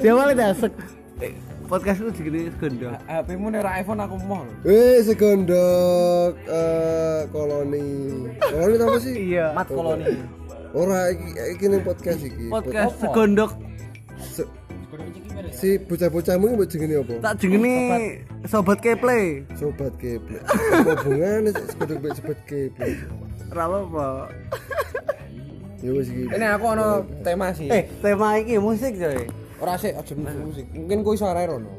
Dia malah dasek. Eh, Podcast lu segini segondok. HP-mu nek ora iPhone aku mau. Eh, segondok eh koloni. Koloni apa sih? Iya. Mat koloni. Ora iki iki ning podcast iki. Podcast segondok Se- si bocah-bocahmu iki mbok jenenge apa? tak jengeni sobat keple. Sobat keple. Apa hubungane segondok sobat keple? Ora apa. Ya wis iki. Ini aku ono tema sih. Eh, tema iki musik coy. ora sih aja musik. Mungkin ku iso arek rono.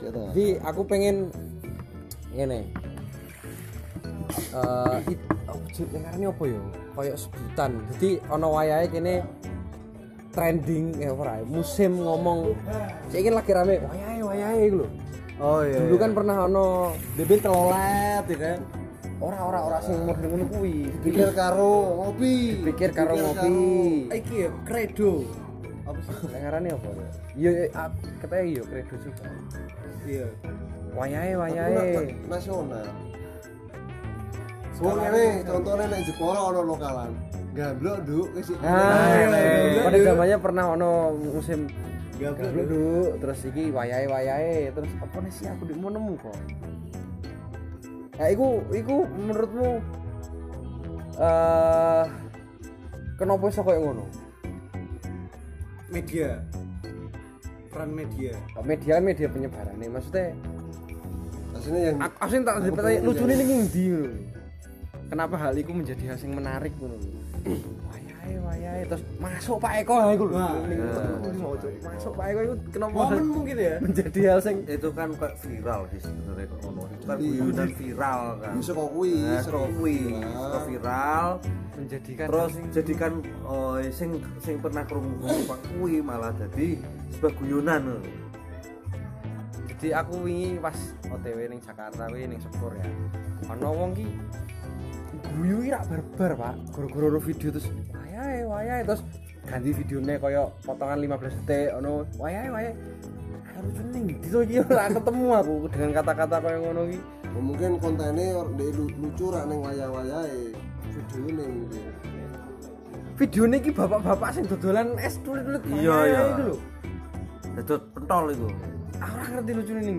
Ta. Jadi aku pengen ngene. Eh, jut ngarane apa ya? Kayak sebutan. Jadi ana wayahe kene trending ya ora ya, musim ngomong saiki lagi rame wayahe wayahe iku lho. Oh iya. Dulu kan pernah ono bibit telolet ya kan. Ora ora ora sing umur ngono kuwi. pikir karo ngopi. Pikir karo ngopi. iki ya kredo. Apa sih? Ngarane apa? ya? Iya, ah, katanya iya kredo juga. Iya. Wayahe wayahe. nasional. Wong ngene contohnya nek Jepara ono lokalan. Gamblok nduk wis iki. Nah, iya, pada iya. zamannya pernah ono musim Gablok, gablok dulu, terus iki wayahe wayahe, terus apa nih sih aku mau nemu kok. Nah, iku iku menurutmu eh kenapa iso koyo ngono? Media. Peran media. Oh, Media media penyebaran nih, maksudnya Aslinya yang aku asli tak bertanya lucu nih ngono. Kenapa hal itu menjadi hal yang menarik ngono? Wayahe wayahe terus masuk Pak Eko. Ha iku lho. Masuk. Pak Eko itu kenapa Momen mungkin ya. menjadi hal yang itu kan kayak viral sih sebenarnya kok ngono. Itu kan Iya. guyonan viral kan. Bisa kok kuwi, nah, saka kuwi. viral. saka viral. Menjadikan terus jadikan oh, sing sing pernah krungu Pak kuwi malah jadi sebuah guyonan. Jadi aku wingi pas OTW ning Jakarta kuwi ning Sepur ya. Ana wong ki guyu ki rak barbar Pak. Gara-gara video terus wayahe wayahe. Terus ganti videonya kaya potongan 15 detik ono wayahe wayahe. Aku lucu to iki ora ketemu aku dengan kata-kata kaya ngono ki Oh, mungkin kontennya lucu rak ning wayah-wayahe. Video ning videonya ki bapak-bapak sing dodolan es tulit-tulit Iya, iya. lho. Dadot pentol itu aku ngerti lucune ning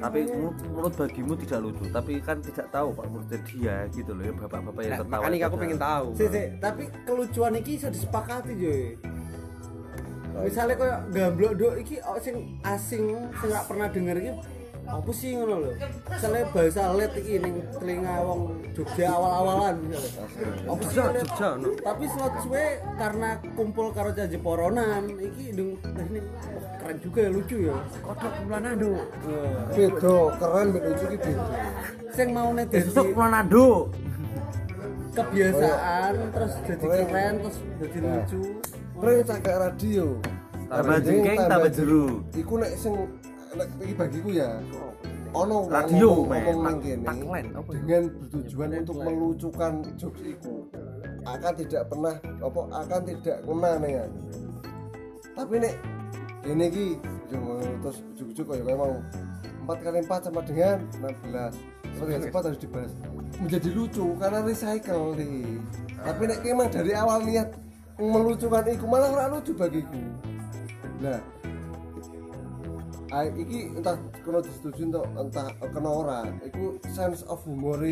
tapi menurut, menurut bagimu tidak lucu tapi kan tidak tahu pak menurut dia gitu loh ya bapak-bapak yang Nah, tertawa makanya aku pengen tahu Si, si, tapi kelucuan iki bisa disepakati joy. Misalnya kayak gamblok dok iki oh, sing asing sing gak pernah denger iki apa sih ngono lho. Misalnya bahasa let iki ning telinga wong Jogja awal-awalan. Apa sih Jogja let? Jogja no Tapi slot suwe karena kumpul karo jaje poronan iki deng ini wah, keren juga ya lucu ya. kodok bulan ado Wah. beda, keren beda lucu ki beda. Sing mau itu nedensi Manado kebiasaan terus jadi keren terus jadi lucu. Prank cakak radio. tambah Jeng, jengking tambah jeru Iku nek sing iki bagiku ya. Ono wong Radio, ngomong- kene ya? dengan bertujuan untuk melucukan jokes iku. Akan tidak pernah apa akan tidak kena nih ya. Tapi nek ini ki yo terus ujuk-ujuk kayak kayak mau. 4 kali 4 sama dengan 16 4 kali 4 harus dibahas. Menjadi lucu karena recycle nih. Tapi nek emang dari awal niat melucukan iku malah ora lucu bagiku. Nah Ah, iki entah kena disetujui entah, entah kena ora iku sense of humor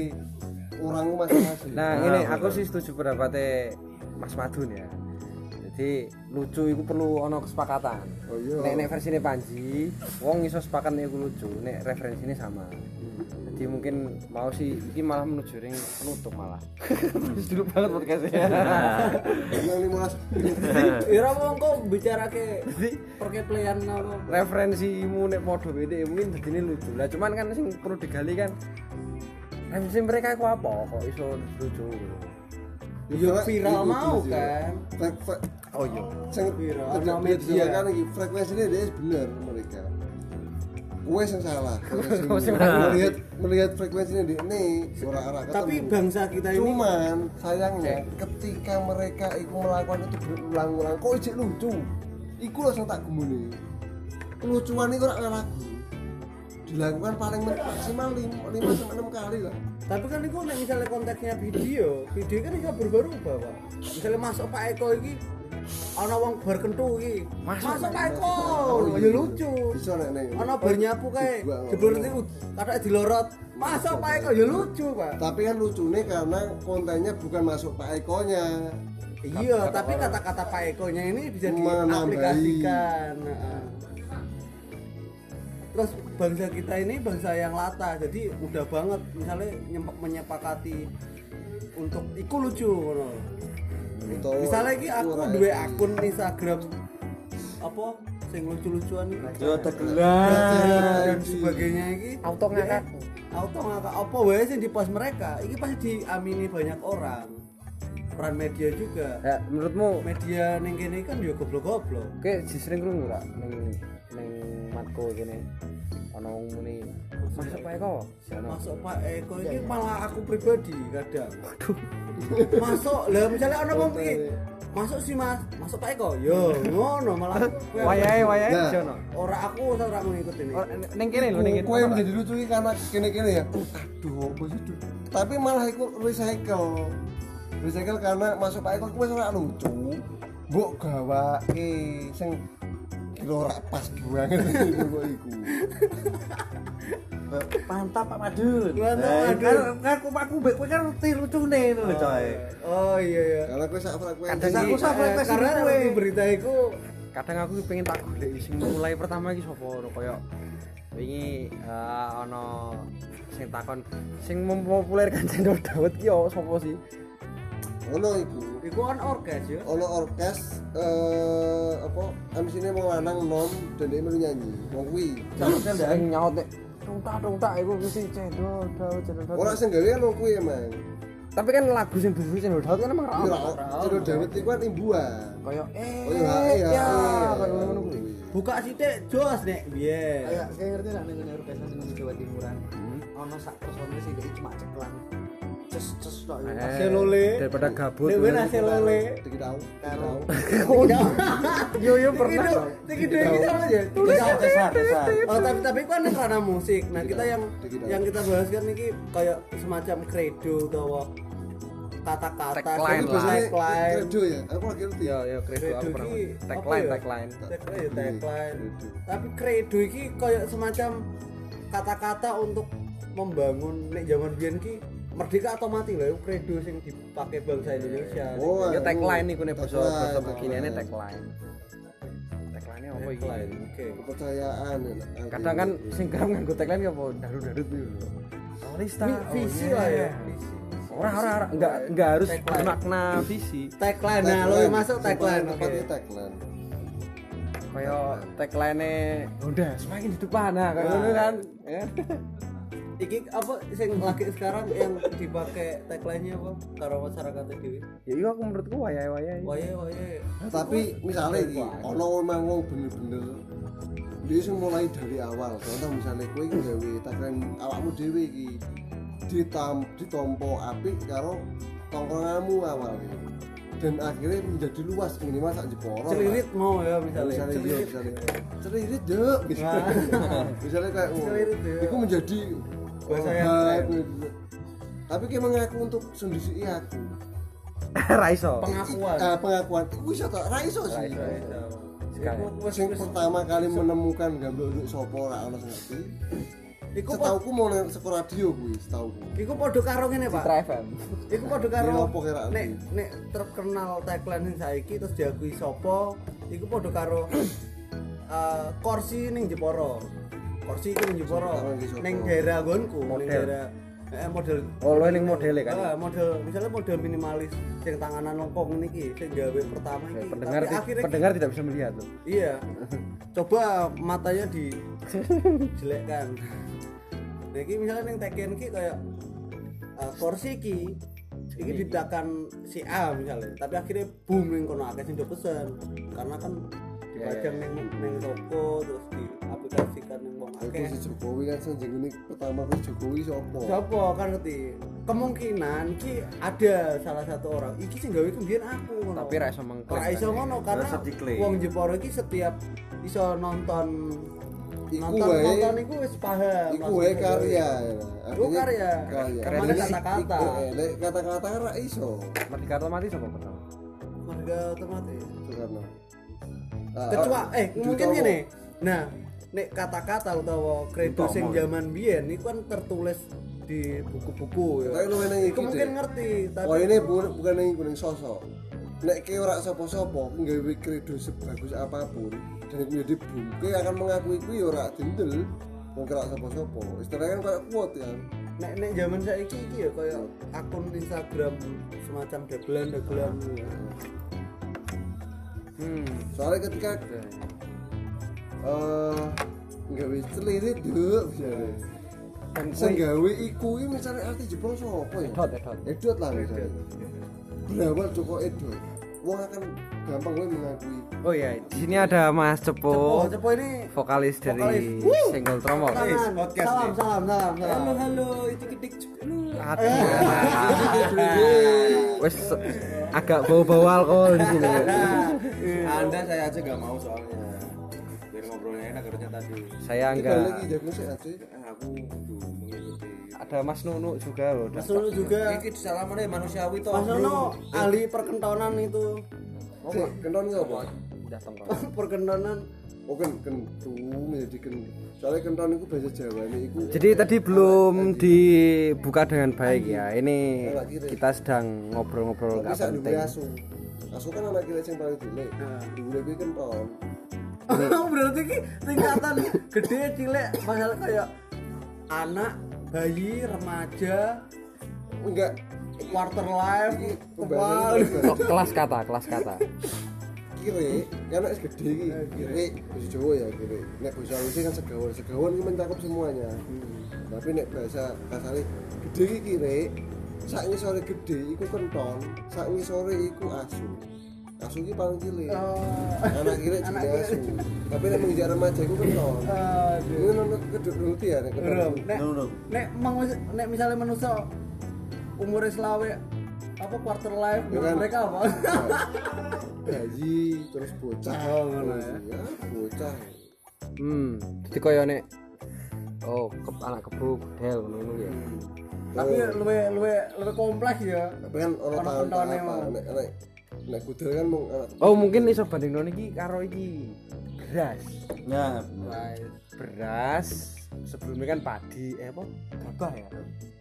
orang masing-masing Nah, ini aku sih setuju pendapatnya Mas Madun ya. Jadi lucu itu perlu ono kesepakatan. oh iya Nek nek versine Panji, wong iso sepakat iku lucu, nek referensinya sama. Jadi mungkin mau sih ini malah menuju ring penutup malah. Terus dulu banget podcastnya. yang 15 Ira wong kok bicara ke perkeplean apa? Referensimu nek podo beda mungkin begini lucu. Lah cuman kan sing perlu digali kan referensi mereka itu apa kok iso lucu. Ya viral Iku mau kan. Oh iya. sing Viral, media. kan iki frekuensinya dia bener mereka Kue yang salah. Melihat melihat frekuensinya di ini ora ora Tapi bangsa kita ini cuman sayangnya ketika mereka itu melakukan itu berulang-ulang kok ijek lucu? Iku langsung tak gemuni kelucuan itu ora lagu. Dilakukan paling maksimal 5 sampai 6 kali lah. Tapi kan itu misalnya konteksnya video, video kan bisa berubah-ubah, Pak. Misalnya masuk Pak Eko ini ana wong bar kentu iki. Masuk. masuk Pak Eko ya lucu. Bisa nek nek ana bar nyapu kae. Juga, jebul kata dilorot. Masuk Pak Eko ya lucu Pak. Tapi kan lucunya karena kontennya bukan masuk Pak Eko-nya. Iya tapi kata-kata Pak Eko-nya ini bisa diaplikasikan Heeh. terus bangsa kita ini bangsa yang lata jadi mudah banget misalnya nyempak menyepakati untuk iku lucu misalnya iki aku iki. akun Instagram apa sing lucu-lucuan iki Yo dan tegelan. sebagainya iki. Auto ngakak. auto ngakak. Apa wae sing di post mereka? Iki pasti diamini banyak orang. Peran media juga. Ya, menurutmu? Media ning kene kan yo goblok-goblok. Oke, sering krungu ora ning ning matku kene. Ana wong muni, "Masuk Pak Eko." Masuk Pak Eko ini malah aku pribadi kadang waduh masuk lah misalnya wong iki masuk sih mas masuk Pak Eko yo ngono malah kowe- wayahe Nah. jono. ora aku ora ngikut ini Ning kene lho ning kene. Kue yang menjadi lucu ini karena kene-kene ya. Aduh, apa sih? Tapi malah itu recycle. Recycle karena masuk Pak Eko kuwi ora lucu. Mbok gawake sing kilo ora pas banget itu kok iku. Mantap Pak Madun. Mantap, Eh, Madun. Kan kan aku aku mbek kowe kan ngerti lucune ngono lho coy. oh iya iya Karena kowe sak frekuensi. Kadang Aku sak Eh, frekuensi karena di berita itu kadang aku pengen tak golek sing mulai pertama iki sapa ngono kaya wingi eh, ana sing takon sing mempopulerkan cendol dawet ki yo sapa sih? Ono iku. itu kan orkes ya Ono orkes eh apa MC ini mau lanang nom dan dia melu nyanyi. Wong kuwi. Sing nyaut nek tung tak iku mesti cendol dawet cendol. Ora sing gawe ono kuwi emang. Tapi kan lagu sing bunyi cendol dawet kan emang ra Iya. Cendol Dawet iku kan imbuan. Kaya eh iya, iya, ya iya. kaya ngono kuwi. buka sithik jos nek biyen kayak kayak ngerti nak ning Jawa Timuran ono sak personil sih iki cuma ceklan ces ces tok Eh, Hasil lole. daripada gabut. Nek ben hasil lole Dikit tahu. Karo. Yo yo pernah. Dua ini sama aja. Oh tapi tapi kan karena musik. Nah kita yang yang kita bahas kan ini kayak semacam credo atau kata-kata. Tagline lah. Tagline. Kredo ya. Aku lagi ngerti. Yo yo kredo aku Credo pernah. iki Tagline ya? tagline. Tagline ya, tagline. Credo. Tapi credo iki kayak semacam kata-kata untuk membangun nek zaman biyen ki merdeka atau mati lah itu credo sing dipakai bangsa Indonesia. Oh, Ya tagline niku nek basa basa beginiane tagline. tagline. Tagline apa iki? Tagline. Oke. kepercayaan ya, Kadang kan sing kerem nganggo tagline apa darut-darut lho. Solista. Vi- Visi oh, lah iya. ya. Visi. Ora ora ora enggak enggak harus bermakna visi. Tagline. Nah, lo yang masuk tagline. Oke. Tepatnya tagline. Kaya tagline Honda semakin di depan nah kayak ngono kan. Ya. Iki apa sing lagi sekarang yang dipakai tagline-nya apa karo masyarakat dhewe? Ya iya aku menurutku wayahe-wayahe. Wae wae. Tapi misalnya iki, ono memang wong bener-bener dia sing mulai dari awal. Contoh misalnya kowe iki gawe tagline awakmu dhewe iki ditam ditompo apik karo tongkronganmu awal dan akhirnya menjadi luas minimal sak Jeporo lah. Celirit mau ya misalnya. misalnya iya, Celirit. misalnya celirit dek gitu. Nah. misalnya kayak oh, ya. itu menjadi Bahasa yang obat, keren. gitu. tapi kayak mengaku untuk sendiri aku Ra iso. Pengakuan. Ah, pengakuan tak raiso sih Raiso, raiso. Iku sing wis- pertama kali menemukan gambar untuk sopo ora ono sing ngerti Iku setauku mau nang seko radio kuwi setauku iku padha karo ngene, Pak. Citra FM. Iku padha karo Ini apa kira? nek nek terkenal tagline sing saiki terus diakui sapa, iku padha karo eh kursi ning Jeporo. Kursi. Karo iki sapa? Ning daerah nggonku, ning Model. daerah eh model Oh, lo ning modele kan? Ah, model misalnya model minimalis sing tanganan lengkong niki sing gawe pertama Ya, iki. pendengar Tapi akhirnya pendengar tidak bisa melihat tuh. Iya. Coba matanya di jelekkan. Nah, iki misalnya ning Tekken ki kayak uh, kursi ki iki ditakan si A misalnya, tapi akhirnya boom ning kono akeh sing pesen. Karena kan dipajang ning ning toko terus diaplikasikan ning wong Aku akeh. si Jokowi kan sing ini pertama kuwi Jokowi sopo Siapa kan ngerti? Kemungkinan ki ada salah satu orang iki sing gawe ku mbiyen aku ngono. Tapi ra iso mengklaim. Ora iso ngono karena Rasa wong Jeporo iki setiap iso nonton Iku nonton wae- nonton iku wis paham. Iku wae karya ya. Iku karya. Karya. Jadi, kata-kata. iku, eh, nek kata-kata ra iso. Merdeka otomatis apa pertama? marga otomatis Soekarno Ah, kecuali ah, eh mungkin gini nah nek kata-kata utawa kredo sing zaman biyen iku kan tertulis di buku-buku Tapi ya iku iki, mungkin ngerti tapi Oh ini bukan bukan yang kuning sosok. Nek ke ora sapa-sapa nggawe kredo sebagus apa pun dan itu menjadi bungke akan mengakui ku ya ora dendel wong ora sapa-sapa. Istilahnya kan kayak kuat ya. nek nek zaman saiki iki ya kayak akun Instagram semacam dagelan-dagelan ya. hmm Soalnya ketika eh nggawe celirit duk misalnya. dan Sing gawe iku iki misalnya arti jebol sapa ya? edot edot Edot lah misalnya. Berawal Joko Edot. Wong akan gampang gue mengakui. oh iya di sini ada Mas Cepo, Cepo Cepo ini vokalis dari Vokalis. Single Tromol podcast salam, salam, salam, salam. halo halo itu ketik Hati. Wes agak bau-bau alkohol di sini. anda saya aja gak mau soalnya enak harusnya tadi Saya Iki enggak. lagi jago sih aja. Eh, aku tuh mengikuti Ada Mas Nunu juga loh. Mas Nunu juga Iki salamannya manusiawi toh Mas Nono ahli perkentonan itu Sih, kenton nggak apa? Datang perkentonan Oh kan kentung jadi kentung. Soalnya kenton itu bahasa Jawa ini itu. Jadi tadi belum dibuka dengan baik ya. Ini kita sedang ngobrol-ngobrol nggak sak penting. asu. Asu kan anak kira yang paling cilik. Dulu itu kenton. Berarti ki tingkatan gede cilik. Masalah kayak anak bayi remaja Enggak. quarter life Oh, kelas kata, kelas kata. kiri kan anak gede iki kiri bahasa Jawa ya kiri nek bahasa Halusnya kan segawan segawan itu mencakup semuanya. Tapi nek bahasa kasarnya gede iki kiri sak sore gede iku kenton sak sore iku asu asu paling cilik. Anak kiri Anak asu tapi nek menginjak remaja iku kenton Aduh. ini nonton kedua ngerti ya nek nek nek mang wis- nek misalnya manusia umurnya selawe apa quarter life Ya kan? mereka apa? Bayi terus bocah. Oh, ngono ya. ya bocah. Hmm, jadi koyo nek Oh, ke, anak kebo gudel ngono ya. tapi luwe luwe luwe kompleks ya. Tapi kan orang Ono tahun kentonnya apa mau. nek nek kudel kan mau anak Oh, mungkin iso bandingno iki karo iki beras. Nah, Beras sebelumnya kan padi, eh apa? Gabah ya.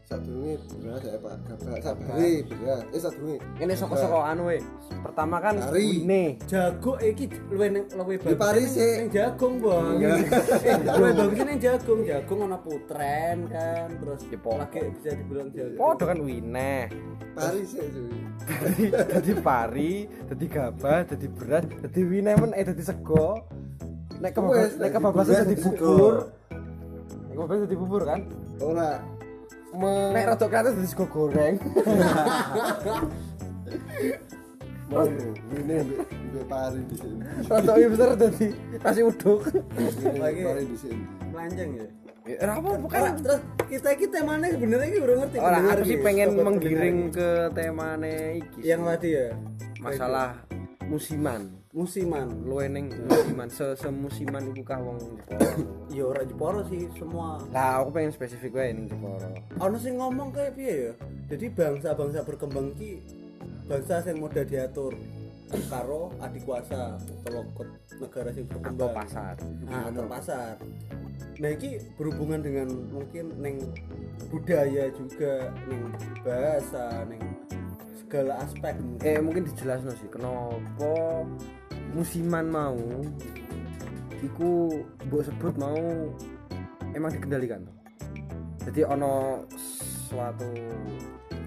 Satu ini beras ya pak gabah sabari beras eh satu ini Ini soko-soko anu we. Pertama kan Pari. wine. jago iki luwe ning luwe Di Paris sih. ning jagung bang eh luwe bagus ning jagung jagung ana putren kan terus lagi bisa dibilang jagung Podo kan wine. Paris ya cuy Dadi dadi pari, dadi gabah, dadi beras, dadi wine men eh dadi sego. Nek kebabas, Wes, nek dadi sego. bubur. Nek kebabas dadi bubur kan. ora Nek rada kreatif dadi sego goreng. mau ini ambil pari di sini Rada hipster dadi nasi uduk. ini Lagi. pari di sini melanjang ya Ya, apa bukan terus kita kita mana sebenarnya iki belum ngerti Orang aku sih pengen sobat menggiring ke temane iki. iki. yang tadi ya masalah musiman. Musiman Lu eneng musiman, se semusiman iku kah wong Jepara. ya ora Jepara sih semua Lah aku pengen spesifik wae ning Jepara. ono sing ngomong kayak piye ya jadi bangsa-bangsa berkembang ki bangsa yang mudah diatur karo adik kuasa atau negara sing Atau berkembang pasar. nah atau pasar nah ini berhubungan dengan mungkin neng budaya juga neng bahasa neng segala aspek mungkin. Eh mungkin dijelasno sih kenapa musiman mau iku mbok sebut mau emang dikendalikan toh. Jadi ono suatu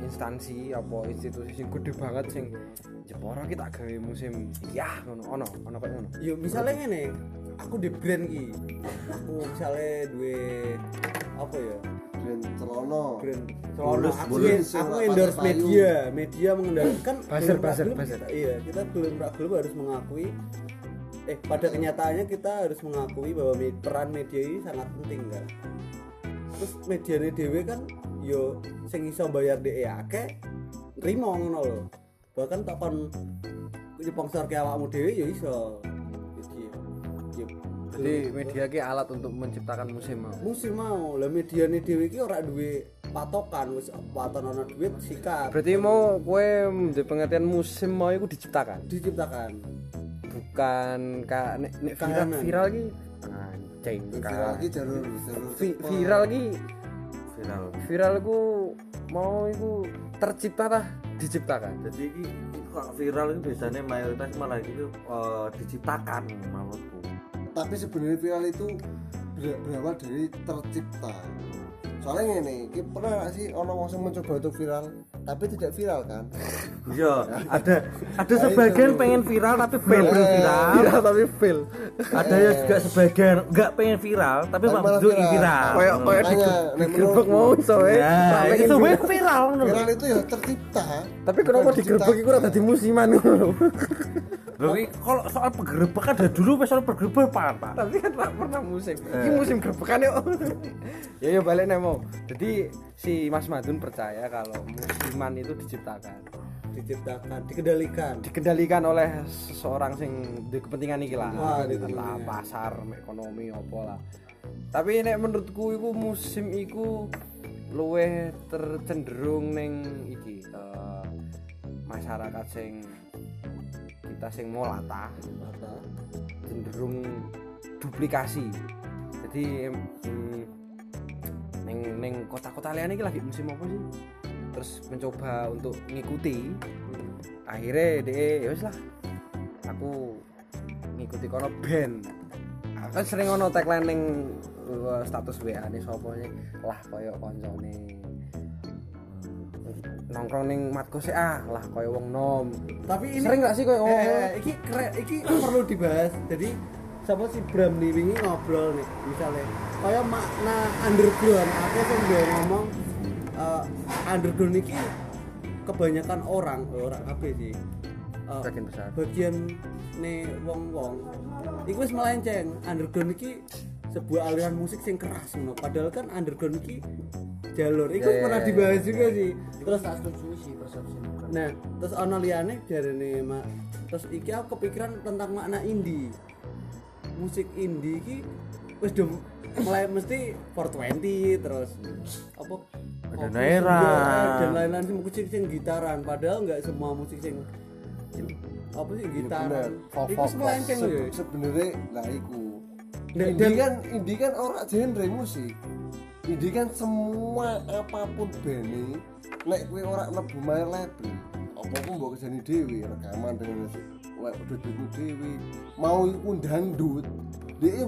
instansi apa institusi sing gede banget sing Jepara kita gawe musim ya ngono ono ono kayak ngono. ya misalnya ngene aku di brand ki aku misalnya duwe apa ya brand celono. Brand Bulus, aku, aku endorse media. Media mengendalikan belum buzzer. kita- iya kita belum belum harus mengakui eh pada kenyataannya kita harus mengakui bahwa peran media ini sangat penting kan. Terus medianya dewe kan yo sing iso bayar DE akeh rimo ngono lho. Bahkan tak kon sponsor ke awakmu dhewe ya iso. Jadi ya Jadi media ki alat untuk menciptakan musim mau. musim mau. Lah mediane dhewe iki ora duwe patokan wis waton ana duit sikat. Berarti mau kue di pengertian musim mau itu diciptakan? Diciptakan. Bukan ka nek, nek viral viral ki anjing viral iki jalur jalur Vi- viral ki viral. viral ku mau itu tercipta tah diciptakan. Jadi ini kok viral itu biasanya mayoritas malah itu eh, diciptakan menurutku tapi sebenarnya viral itu ber- berawal dari tercipta. Soalnya ini kita pernah gak sih orang yang mencoba untuk viral tapi tidak viral kan? Iya ada ada sebagian pengen viral tapi fail belum viral. viral tapi fail. Ada yang juga sebagian nggak pengen viral tapi bentuk viral. viral. Kayak kayak di digerebek mau iso eh. Ya itu ini viral. viral ngono lho. viral itu ya tercipta. Tapi kenapa Bukan digerebek iku ora dadi musiman. Loh, kalau soal penggerebekan? Dari dulu soal penggerebekan pak. Tapi kan tak pernah musim. Ini musim gerebekan yuk. Ya ya balik nih mau jadi si Mas Madun percaya kalau musiman itu diciptakan. Diciptakan dikendalikan. Dikendalikan oleh seseorang sing di kepentingan iki lah. Wah, pasar ekonomi apa lah. Tapi nek menurutku iku musim iku luwih tercenderung ning iki eh, masyarakat sing kita sing mau latah. Mata. cenderung duplikasi. Jadi neng neng kota-kota lain ini lagi musim apa sih? Terus mencoba untuk ngikuti. Akhirnya deh ya lah. Aku ngikuti kono band. Aku kan sering ono tagline neng uh, status WA nih sopo lah koyo koncone nongkrong ning sih ah lah koyo wong nom. Tapi ini sering gak sih koyo eh, eh, iki keren iki perlu dibahas. Jadi siapa si Bram nih? Wingi ngobrol nih misalnya. Kayak makna underground aku sing dia ngomong? Eh, underground iki kebanyakan orang orang apa sih. Eh, Sebagian besar. bagian nih wong wong iku wis melenceng. Underground iki sebuah aliran musik sing keras ngono. Padahal kan underground iki jalur. Iku Ya, ya, pernah ya, dibahas juga sih. Terus tak setuju sih persepsi Nah, terus ono liyane jarene mak. Terus iki aku kepikiran tentang makna indie. Musik indie iki wis do mulai mesti 420 terus apa? Ada sih, dan lain-lain sih musik sing gitaran padahal nggak semua musik sing apa sih gitaran. Folk- Iku folk- melenceng se- lho. sebenarnya lah iku. Dan- indie kan indie kan orang genre musik indie kan semua apa pun bene nek kowe ora mlebu main label apa pun mbok kesani dhewe rekaman dengan lek duitmu dhewe mau iku dangdut dia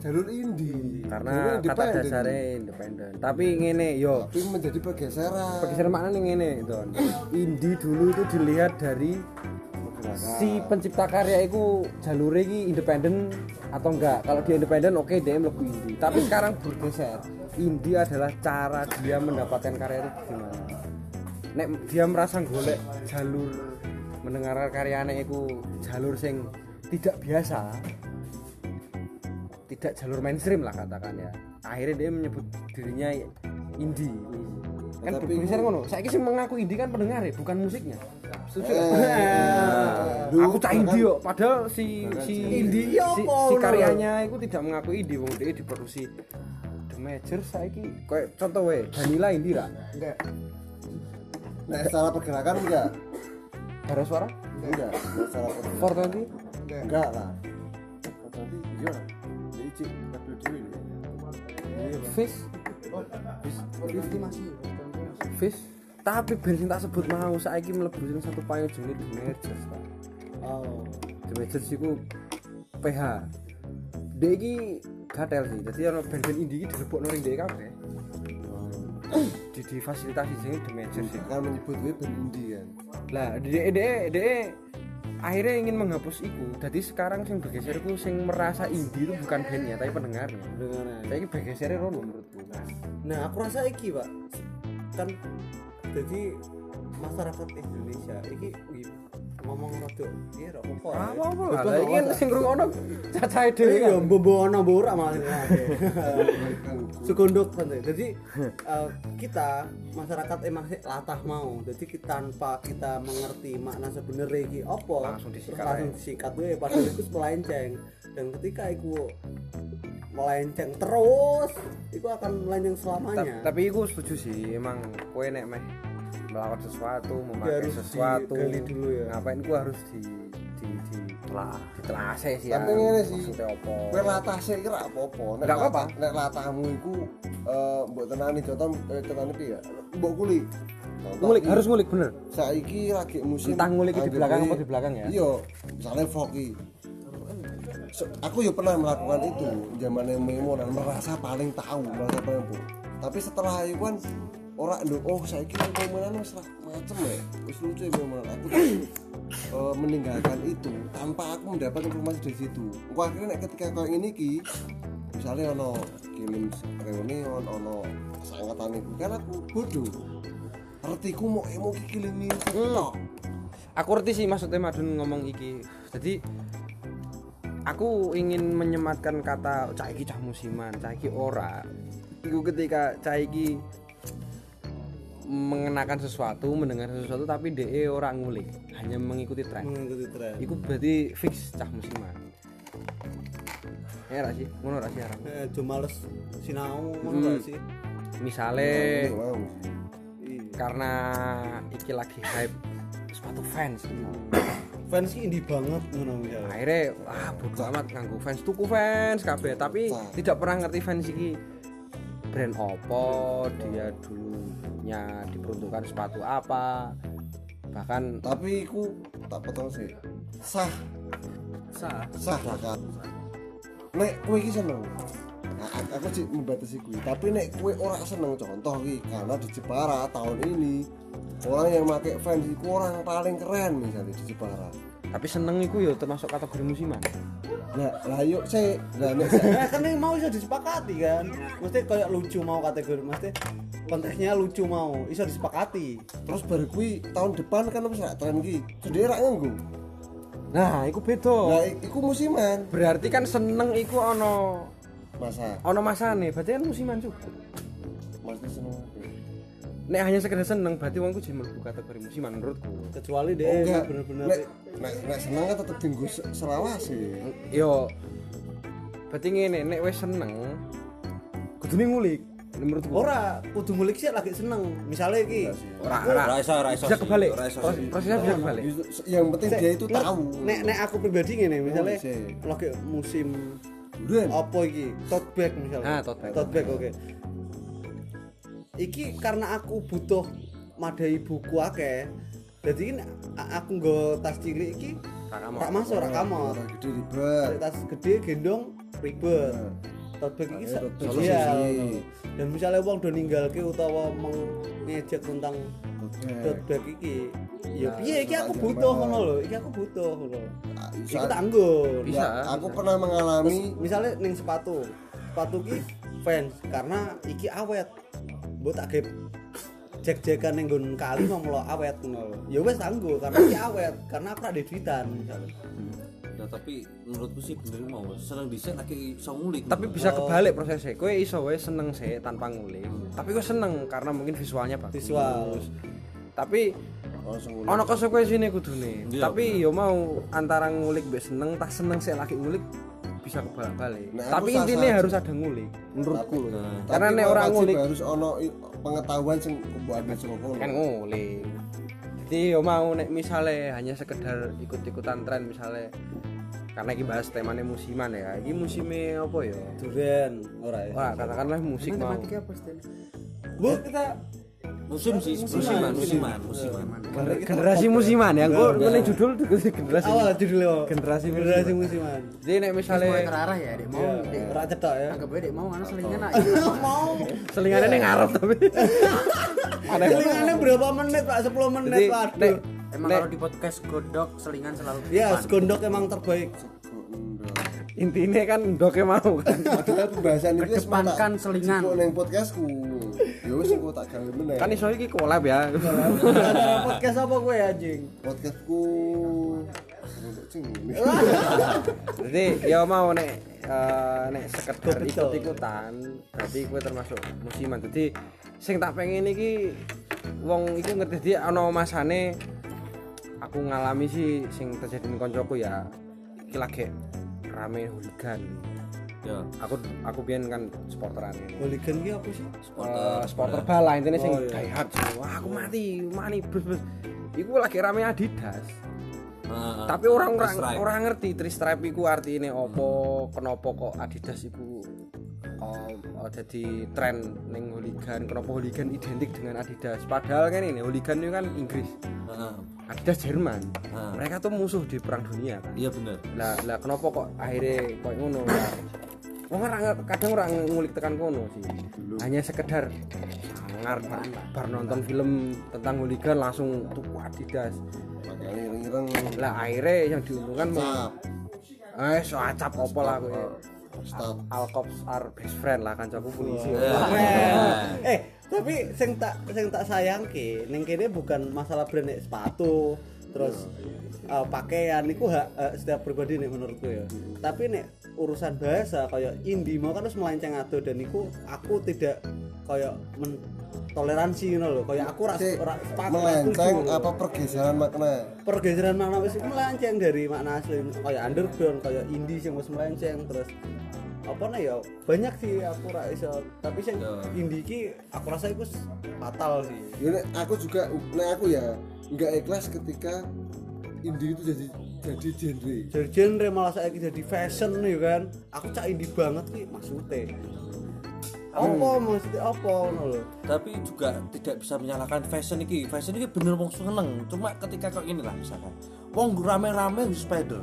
jalur indie karena kata dasarnya independen. Tapi ngene yo. Tapi menjadi pergeseran pergeseran makna nih ngene don. Indie dulu itu dilihat dari si pencipta karya itu jalurnya ini independen atau enggak? Kalau dia independen oke dia lebih indie tapi sekarang bergeser. Indie adalah cara dia mendapatkan karya itu gimana? Nek dia merasa golek jalur mendengarkan karyanya itu jalur sing tidak biasa tidak jalur mainstream lah katakan ya akhirnya dia menyebut dirinya indie. Kan Tapi- ngono saya sih mengaku indie kan pendengar ya bukan musiknya. Setuju. Eh, Nah, aku cah indie kok padahal si si Indie. ya si, apa si ngono? karyanya itu tidak mengaku indie wong dia diproduksi. The Major saiki kayak contoh we Danila indie ra enggak. Nek secara pergerakan enggak? Bara suara? Enggak secara pergerakan. 420 enggak lah. Nanti iya Fish Fifty masih Fish tapi band sing tak sebut mau saiki mlebu sing satu payung jenenge ta. Oh. The Majors iku PH dia iki gatel sih. Jadi ono band-band indie iki dilebokno ring dhek kabeh. Di difasilitasi The Majors sih kan menyebut gue band indie kan? Lah dia dia akhirnya ingin menghapus itu jadi sekarang sing bergeser itu sing merasa indie itu bukan bandnya tapi pendengarnya Dengaran. saya ini bergesernya Rono menurutku Nah, aku rasa iki, Pak. Kan jadi masyarakat Indonesia iki ngomong rada iya ra apa Ah, apa lah iki kan sing ngrungokno cacahe dhewe Iya, kan mbok ono mbok ora malah. Segondok santai. Jadi eh, kita masyarakat emang latah mau. Jadi kita tanpa kita mengerti makna sebenarnya iki apa, Langsung disikat langsung disikat we padahal itu melenceng. Dan ketika iku melenceng terus, itu akan melenceng selamanya. tapi iku setuju sih emang kowe nek meh melakukan sesuatu memakai harus sesuatu dulu ya. ngapain ku harus di di di telah ditelah sih sih Tapi ngene sih. maksudnya apa Kowe latah sih kira apa-apa. Nek Nggak apa-apa. latah- Nek latahmu iku eh mbok tenani contoh eh tenani piye ya? Mbok kuli. Contoh ngulik harus ngulik bener saiki lagi musim Entah ngulik di belakang apa di belakang ya? Iya, misalnya Foki. So, aku ya pernah melakukan itu zaman Memo dan merasa paling tahu, merasa paling tahu. Tapi setelah itu kan orang nduk oh saya kira permainan ra macem ya. Wis lucu ya memang aku eh, meninggalkan itu tanpa aku mendapat informasi dari situ. Aku akhirnya ketika kayak ini ki misalnya ono kirim reunion ono sangatan itu kan aku bodoh. Artiku mau emo ki kirim ini tok. Aku ngerti sih maksudnya Madun ngomong iki. Jadi aku ingin menyematkan kata cah iki cah musiman cah iki ora. Iku ketika cah iki mengenakan sesuatu mendengar sesuatu tapi DE orang ngulik hanya mengikuti tren mengikuti tren. iku berarti fix cah musiman ya ra sih ngono ra sih? Eh, jo males sinau ngono Hmm. sih? misale Wow. Iya. karena iki lagi hype sepatu fans Fans indie banget ngono misalnya. akhirnya wah bodo amat nganggo fans tuku fans kabeh tapi tidak pernah ngerti fans iki brand opo dia dulunya diperuntukkan sepatu apa. Bahkan tapi aku tak potong sih. Sah. Sah. Sah kan nek kue iki seneng. Nah, aku- aku sih membatasi kue tapi nek kue orang seneng contoh ki karena di Jepara tahun ini orang yang pakai fans itu orang paling keren misalnya di Jepara tapi seneng iku ya termasuk kategori musiman. Nah lah yuk saya lah nek Nah, kan yang mau bisa disepakati kan. Mesti kayak lucu mau kategori, mesti konteksnya lucu mau, bisa disepakati. terus baru kue tahun depan kan wis rak tren ki gede rak nganggo. Nah iku beda. Nah iku musiman. Berarti kan seneng iku ono masa? ono masane berarti kan musiman juga. Maksudnya seneng nek hanya sekedar seneng berarti wongku jadi mlebu kategori musiman menurutku Kecuali oh dia enggak bener-bener nek nek nek seneng kan tetep dinggo selawase yo berarti ngene nek wis seneng kudune ngulik menurutku ora kudu ngulik sih lagi seneng. Misalnya iki ora ora iso, ora iso bisa sih, kebalik sih. prosesnya bisa kebalik yang penting dia itu tahu Nek nek aku pribadi ngene, misalnya Oh, sih. lagi musim Durian. apa iki? Tote bag misalnya. Ah, tote bag. Tote bag oke. Iki karena aku butuh madai buku akeh. Jadi ini aku nggo tas cilik iki tak masuk. rak kamot. Orang gede ribet. Tas gede gendong ribet. Tote bag iki ideal solusi. dan misalnya wong do ninggalke utawa mengejek tentang tote bag iki ya piye? Iki aku butuh ngono lho iki aku butuh ngono iki tak anggun Bisa. aku pernah mengalami misalnya ning sepatu. Sepatu ki fans karena iki awet mbok tak gep jek-jekan ning nggon kali mau melo awet ngono ya wis tanggo karena iki awet karena aku ada duitan misalnya. Ya tapi menurutku sih bener mau seneng dhisik lagi iso ngulik. tapi bisa kebalik prosesnya. Kowe iso wae seneng sih tanpa ngulik. Tapi kowe seneng karena mungkin visualnya bagus. Visual. Tapi ono konsekuensine kudune. Iya, tapi yo mau antara ngulik mbek seneng tak seneng sih lagi ngulik bisa kebalik-balik. Nah, aku tapi intinya harus ada ngulik menurutku. Loh Nah, karena nek orang ngulik harus ono pengetahuan sing mbok ambil saka kono kan ngulik. Jadi yo mau nek misale hanya sekedar ikut-ikutan tren misale karena ini bahas temanya musiman ya. Ini musimnya apa ya duren ora ya. Wah katakanlah musik mau. matematika apa sih Bu, kita musim sih, musiman, musiman, musiman. Gener- generasi musiman ya. Gue gue judul generasi awal judulnya. Generasi generasi musiman. Musiman jadi nek misalnya terarah ya dek mau dek ora cetok ya. Anggap dek mau karena selingan nak mau. Selingannya ning ngarep tapi. Ada selingannya berapa menit pak? 10 menit nek emang kalau di podcast godok selingan selalu ya segondok emang terbaik intinya kan doke mau kan padahal pembahasan itu Kedepankan selingan. ning podcastku Ya wis engko tak gawe meneh. kan iso iki collab ya podcast apa gue anjing? podcastku untuk cing ini. jadi ya mau nek eh, nek sekedar ikut ikutan berarti gue termasuk musiman jadi sing tak pengen iki wong iku ngerti dia ana masane aku ngalami sih sing terjadi di koncoku ya iki lagi rame hooligan. Ya. Aku aku biyen kan supporteran ini. Hooligan ki apa sih? Eh, supporter bal lah intinya sing Oh, iya. wah aku mati mani bus bus. Iku lagi rame Adidas. Heeh. tapi orang orang orang ngerti tri stripe iku artine opo kenapa kok Adidas iku oh, oh, jadi tren ning hooligan. Kenapa hooligan identik dengan Adidas? Padahal kan ini hooligan itu kan Inggris. Heeh. Adidas Jerman. Ah. mereka tuh musuh di perang dunia. Kan iya bener. Lah lah kenapa kok akhirnya kok ngono? Lah Wong ora kadang orang ngulik tekan kono sih. Hanya sekedar sangar bar, bar nonton film tentang hooligan langsung tuku Adidas. Lah akhirnya yang diuntungkan mau eh so acap opo lah kowe. Stop. Alkops are best friend lah kancaku polisi. Keren. Eh, tapi sing tak sing tak sayangke ning kene bukan masalah brand sepatu, terus eh, pakaian iku hak hak setiap pribadi nek menurutku ya. Tapi nek urusan bahasa kayak indie mau kan harus melenceng ado dan iku aku tidak kayak men toleransi ngono lho. Kayak aku ora ora melenceng apa pergeseran makna? Pergeseran makna wis melenceng dari makna asli. Kayak underground kayak indie sing wis melenceng terus apa nih ya banyak sih aku ora iso. Tapi sing Ya. indie ki aku rasa itu fatal sih. Ya aku juga nek aku ya nggak ikhlas ketika indie itu jadi jadi genre. Jadi genre malah saya jadi fashion nih kan? Aku cak indie banget sih maksudnya. Apa maksudnya? Apa lho? Tapi juga tidak bisa menyalahkan fashion iki. Fashion iki bener wong seneng. Cuma ketika kok ini lah misalkan. Wong rame-rame spider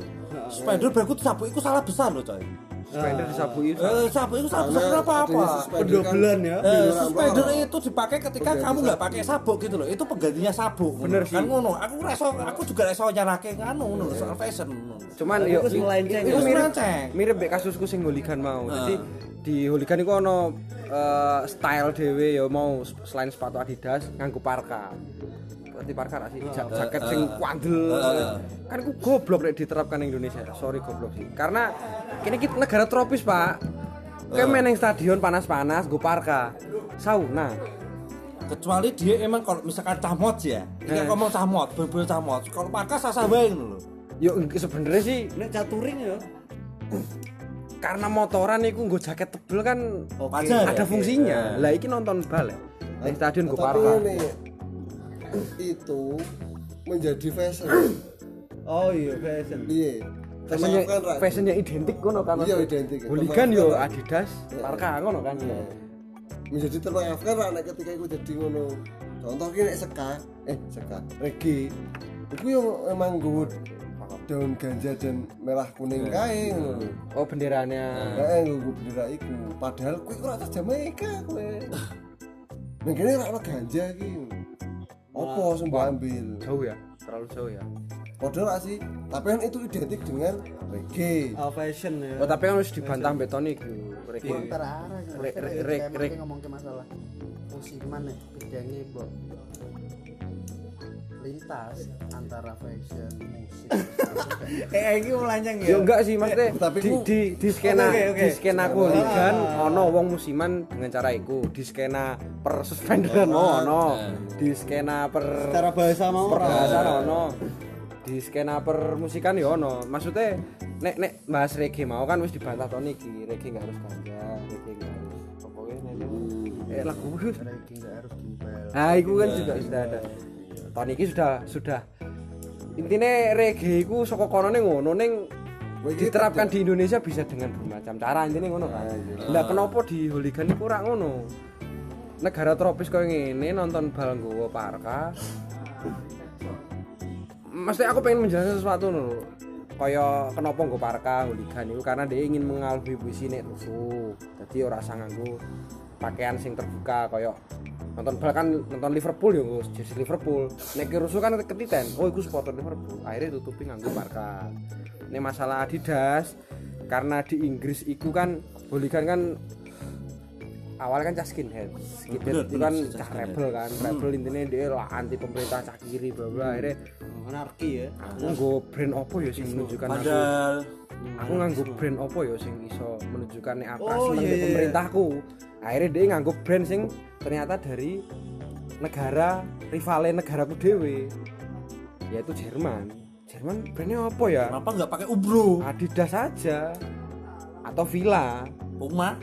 spider berikut sapu itu salah besar loh coy Spender disapu itu. eh sapu itu Karena kenapa apa Pendobelan kan ya. Eh, beneran spider pelorot. itu dipakai ketika kamu nggak pakai sabuk gitu loh. Itu penggantinya sabuk. Bener kan sih. ngono. Aku reso, aku juga reso nyarake nganu ngono soal fashion. Cuman yo ya. mirip mirip kasusku sing hooligan mau. Ah. Jadi di hooligan iku ono eh, style dhewe ya mau selain sepatu Adidas nganggo parka. Berarti parka ra sih? Ja- jaket sing kuandel. Kan iku goblok nek diterapkan ning Indonesia. Sorry goblok sih. Karena kini kita negara tropis, Pak. Kayak main stadion panas-panas gue parka. Sauna. Kecuali dia emang kalau misalkan camot ya. Ini Eh. ngomong camot, bener-bener camot. Kalau pakai sasa wae ngono lho. Yo sebenarnya sih nek caturing ya karena motoran iku nggo jaket tebel kan Wajar ada ya? fungsinya. Lah iki nonton bal ya. Ning stadion gue parka. Itu menjadi fashion oh iya fashion iya Rak. fashionnya identik ngono kan Iya, identik. hooligan yo. Adidas parka ngono kan menjadi termaafkan lah nek ketika itu jadi ngono contoh ki nek seka eh seka reggae itu yang emang gue daun ganja dan merah kuning kae ngono lho. oh benderanya Heeh, nggo bendera iku. Padahal kuwi ora atas Jamaika kowe. Ning kene ora ono ganja iki. Sing mbok ambil? jauh ya terlalu jauh ya. Padahal sih, tapi kan itu identik dengan reggae. oh fashion ya. Oh tapi kan harus dibantah rek- kayak rek- mereka ngomong ke masalah musiman nih bidangnya mbok lintas antara fashion musik eh iki melenceng ya? Ya enggak sih maksudnya Tapi di, di, di skena oke, oke. di skena aku hooligan ono wong musiman dengan cara iku. Di skena per suspenderan Oh, ono. di skena per secara bahasa mau ora? perbahasan ono. Di skena per musikan ya ono. Maksudnya nek nek bahas reggae mau kan wis dibantah Tony iki reggae nggak harus ganja reggae lagu nggak Nah, itu kan juga sudah ada. Tahun ini sudah sudah intinya reggae itu saka konone ngono iki diterapkan di Indonesia bisa dengan bermacam cara intinya ngono kan. Lah kenapa di hooligan ora ngono? Negara tropis koyo ngene nonton bal nggawa parka. Mesti aku pengen menjelaskan sesuatu lho. Kaya kenapa nggo parka hooligan itu karena dia ingin mengalami puisi nek rusuh. Jadi ora usah nganggo pakaian sing terbuka kaya nonton bal kan nonton Liverpool ya nggo jersey Liverpool. Nek rusuh kan ketiten. Oh iku supporter Liverpool. Akhirnya tutupi nganggo parka. Ini masalah Adidas karena di Inggris iku kan hooligan kan awalnya kan cah skinhead skinhead Bener, itu kan bener, cah rebel kan rebel intinya dia lah anti pemerintah cah kiri bla bla akhirnya anarki ya aku nggo brand opo ya sing menunjukkan padahal aku nganggo brand opo ya sing iso menunjukkan nek aku Oh, seneng iya, di iya. pemerintahku? Akhirnya dia nganggo brand sing ternyata dari negara rivalnya negaraku dewe yaitu Jerman. Jerman brandnya apa ya? Kenapa nggak pakai ubro? Adidas saja atau Villa. Puma?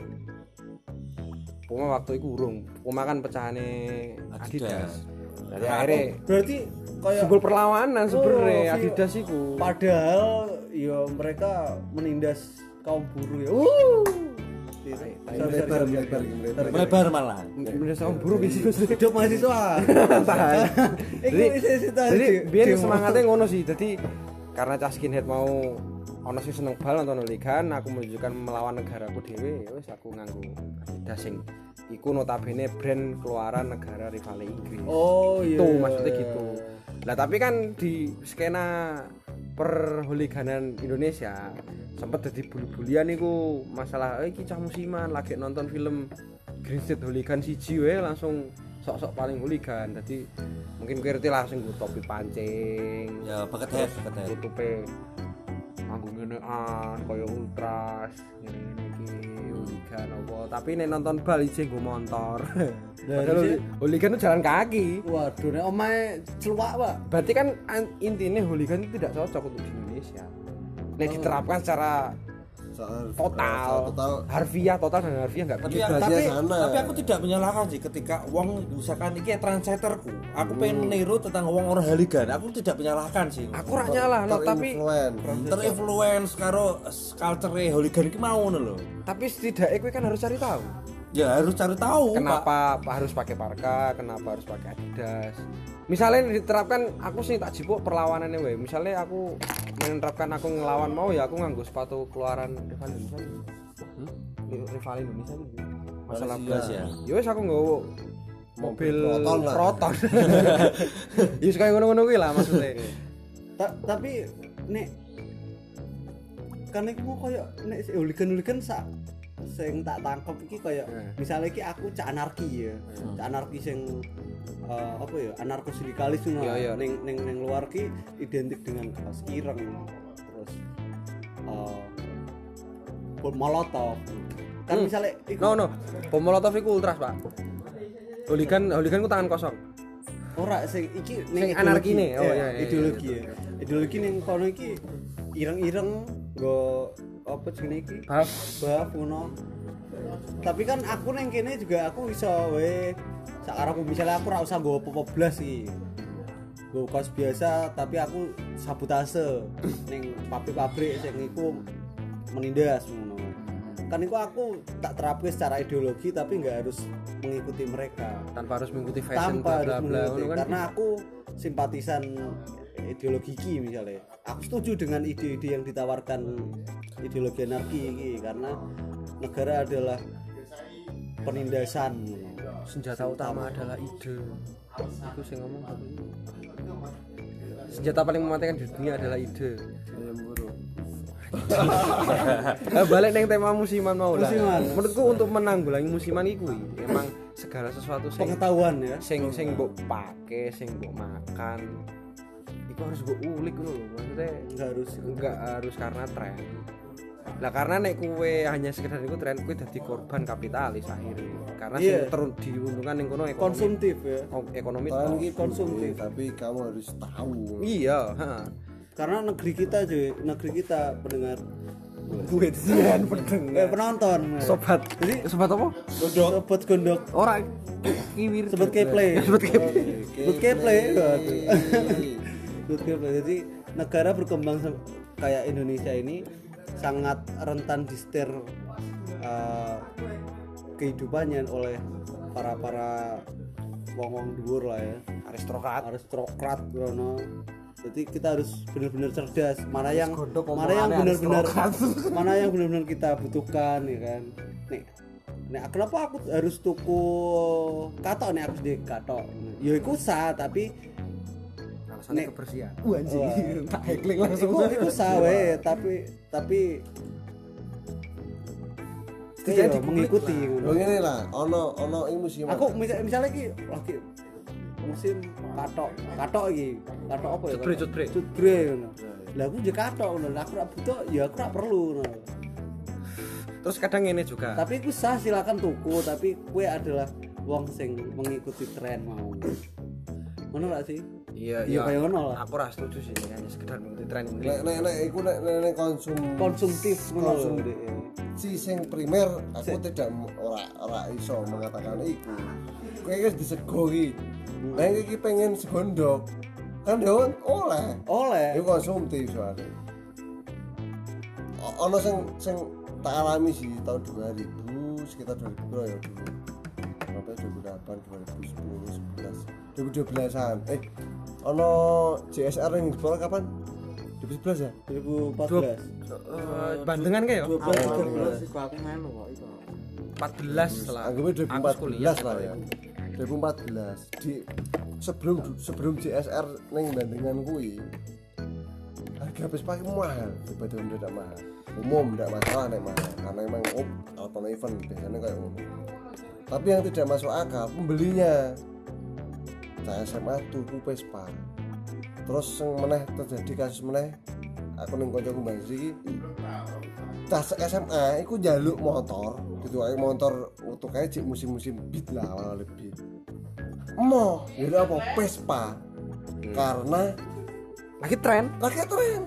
Puma waktu itu urung. Puma kan pecahane Adidas. Adidas. Jadi akhirnya berarti kayak simbol perlawanan sebenarnya Oh, Adidas itu padahal ya mereka menindas kaum buruh ya. Uh melebar melebar melebar melebar malah. Indonesia kaum buruh bisa hidup mahasiswa jadi, jadi biar semangatnya ngono sih. Jadi karena cah skinhead mau ono sing seneng bal nonton ligan aku menunjukkan melawan negaraku dewe ya wis aku nganggo Adidas sing iku notabene brand keluaran negara rival Inggris. Oh iya itu maksudnya gitu. lah tapi kan di skena perhuliganan Indonesia. Sempat jadi buli-bulian iku masalah eh iki cah musiman lagi nonton film Green State Hooligan siji wae langsung sok-sok paling hooligan jadi mungkin ngerti langsung gue topi pancing. Ya bucket head bucket tutupe nganggo ngene an kaya ultras ngene iki hooligan apa. Tapi nek nonton bal ijeng nggo motor padahal hooligan itu jalan kaki. Waduh nek omae celuak pak. Berarti kan an- intinya hooligan itu tidak cocok untuk di Indonesia. Nek diterapkan secara soal total, total. Harfiah total dan harfiah nggak tapi, tapi, sana. tapi aku tidak menyalahkan sih ketika uang misalkan ini trendsetterku aku pengen niru tentang uang orang haligan aku tidak menyalahkan sih. Aku rak nyalah no, tapi terinfluen terinfluence karo culture hooligan ini mau lho. Tapi setidaknya kowe kan harus cari tahu. Ya harus cari tahu Pak. kenapa harus pakai parka kenapa harus pakai adidas misalnya diterapkan aku sih tak jipuk perlawanannya we misalnya aku menerapkan aku ngelawan mau ya aku nganggo sepatu keluaran rival Indonesia hmm? rival Indonesia gitu masalah belas ya? Ya wis aku nggawa mobil Proton lah. proton ya kayak ngono-ngono kuwi lah maksudnya. Ta- tapi nek kan iku mau koyo nek hooligan-hooligan sak sing tak tangkep iki koyo Hmm. misalnya iki aku cak anarki ya. Cak anarki sing eh, apa ya anarko sindikalis ngono. Iya, iya. ning ning ning luar ki identik dengan kaos ireng. Terus eh bom molotov. Kan Hmm. misalnya iku no no. Bom molotov iku ultras pak. Hooligan hooligan ku tangan kosong. Ora sing iki ning anarki nih. Oh, Ya, iya, iya, ideologi ya. ideologi ning kono iki ireng-ireng go apa jenenge iki? Baf. baf ngono. Tapi kan aku neng kene juga aku iso we. Sakarepku misalnya aku ora usah nggo apa-apa blas iki. Nggo kaos biasa tapi aku sabotase ning pabrik-pabrik sing iku menindas ngono. Kan itu aku tak terapkan secara ideologi tapi nggak harus mengikuti mereka. Tanpa harus mengikuti fashion tanpa bla bla harus bla mengikuti ngono kan? karena aku simpatisan ideologi ki misalnya. Aku setuju dengan ide-ide yang ditawarkan ideologi anarki ini karena negara adalah penindasan. Senjata utama adalah ide. Itu sih ngomong senjata paling mematikan di dunia adalah ide. Eh, balik neng tema musiman mau lah. Musiman. menurutku untuk menanggulangi musiman itu emang segala sesuatu sing pengetahuan ya. sing sing mbok pake sing mbok makan itu harus mbok ulik lho maksudnya nggak harus enggak harus karena tren. Lah karena nek kue hanya sekedar itu tren kue jadi korban kapitalis akhirnya. Karena sing terus diuntungkan yang kono ekonomi. Konsumtif ya. Ko- ekonomi ini konsumtif. tapi kamu harus tahu. Iya ha. karena negeri kita cuy. Negeri kita pendengar. Gue sian eh, penonton. Sobat. Jadi sobat apa? Sobat gondok. Orang kiwir sobat keplay. Sobat keplay. Sobat keplay waduh. sobat keplay jadi negara berkembang kayak Indonesia ini sangat rentan disetir uh, kehidupannya oleh para para wong wong dhuwur lah ya. Aristokrat. Aristokrat Brono jadi kita harus benar-benar cerdas. Mana yang mana yang benar-benar mana yang benar-benar kita butuhkan ya kan? Nih nih kenapa aku harus tuku katok? Nih aku di katok. Ya iku sah tapi alasannya Nek- kebersihan. Wah. tak hekling langsung. Iku iku sah we tapi tapi iya, dikulik mengikuti. Lo ngene lah, ono ono ing musim. aku misal, misalnya ki lagi musim katok katok iki. Katok apa ya? Cutbre, cutbre. cutbre ngono. Lah aku juga katok ngono. Lah aku rak butuh ya aku rak perlu ngono. Terus kadang ini juga. Tapi aku sah silakan tuku tapi kue adalah wong sing mengikuti tren mau. Ngono gak sih iya Iya, kayak ngono lah. aku ras setuju sih hanya sekedar mengikuti tren ini nek nek nek iku nek nek konsum konsumtif Konsum. Si sing primer aku tidak ora ora iso mengatakan iku. Kowe wis disego iki. Lah iki pengen segondok. Kan yo oleh. oleh Iku konsumtif soalnya. Ono sing sing tak alami sih tahun 2000 sekitar 2000 bro ya dulu. Sampai 2008, 2010, 11, 2012-an. Eh, ono JSR yang dibawa kapan? 2011 ya? 2014 Eh, bandengan kayak ya? 12 13 Iku aku melu kok iku. 14 lah. Anggapnya Aku 2014 lah ya. 2014 di sebelum sebelum JSR neng bandengan kui harga Vespa itu mahal. Daripada Honda tidak mahal. Umum tidak masalah nek mahal. Karena emang oh kalau event biasanya kayak umum tapi yang tidak masuk akal pembelinya saya SMA tuku Vespa. Terus yang meneh terjadi kasus meneh aku neng kancaku Mbak Ziki tas SMA iku jaluk motor gitu aja motor untuk kayak cik musim-musim beat lah awal lebih. Mau jadi apa Vespa. Karena lagi tren? Lagi tren.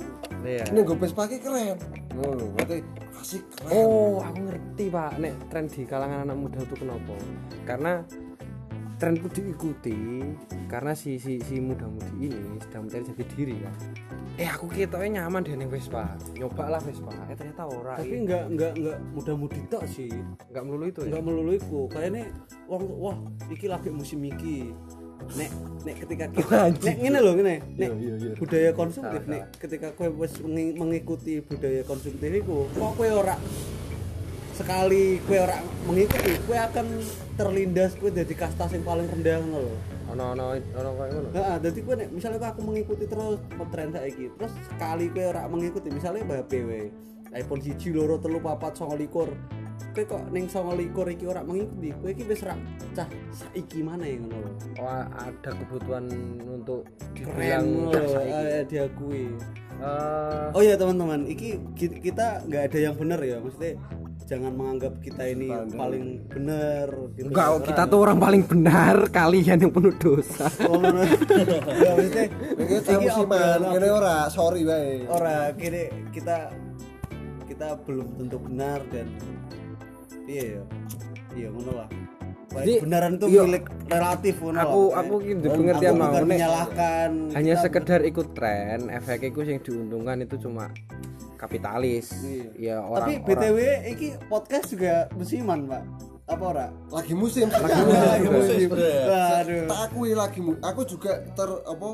Iya. Ini gue Vespa ki keren. Ngono berarti asik keren. Oh, aku ngerti pak. Nek tren di kalangan anak muda itu kenapa? Karena tren itu diikuti karena si si si muda-mudi ini sedang mencari jati diri kan. Eh aku ketoknya nyaman deh neng Vespa. Nyoba lah Vespa. Eh ternyata ora. tapi Tapi enggak enggak enggak mudah-mudi tok sih nggak melulu itu ya. enggak melulu iku kayaknya wong wah iki lagi musim iki nek nek ketika kita nek ngene lho ngene nek budaya konsumtif nek ketika kowe wis mengikuti budaya konsumtif iku kok kowe ora sekali kowe ora mengikuti kowe akan terlindas kowe jadi kasta yang paling rendah lho Ono ono ono kayak ngono. Heeh, dadi kowe nek misalnya aku mengikuti terus tren saiki, terus sekali kowe ora mengikuti, misalnya HP wae. iPhone 1 loro telu papat 29. Kowe kok ning 29 iki ora mengikuti, kowe iki wis cah saiki maneh ngono lho. Oh, ada kebutuhan untuk Keren ngono "Dah, lho, saiki." eh, diakui. Eh, Oh ya teman-teman, iki ki- kita nggak ada yang benar ya, maksudnya jangan menganggap kita ini paling benar. gitu. enggak, Ora. kita tuh orang paling benar, kalian yang penuh dosa. Oh. Nggak, maksudnya ini tak iki musiman obrolan- ini ora sorry bae ora kini kita kita belum tentu benar dan iya ya iya ngono lah Jadi, kebenaran itu iya. milik relatif ngono Aku lah. aku ki ndek pengertian aku mau menyalahkan hanya kita- sekedar ikut tren efek itu yang diuntungkan itu cuma kapitalis Iya. ya orang tapi btw iki podcast juga musiman pak apa ora lagi musim Lagi musim. Saya- Waduh. tak akui lagi mu- aku juga ter apa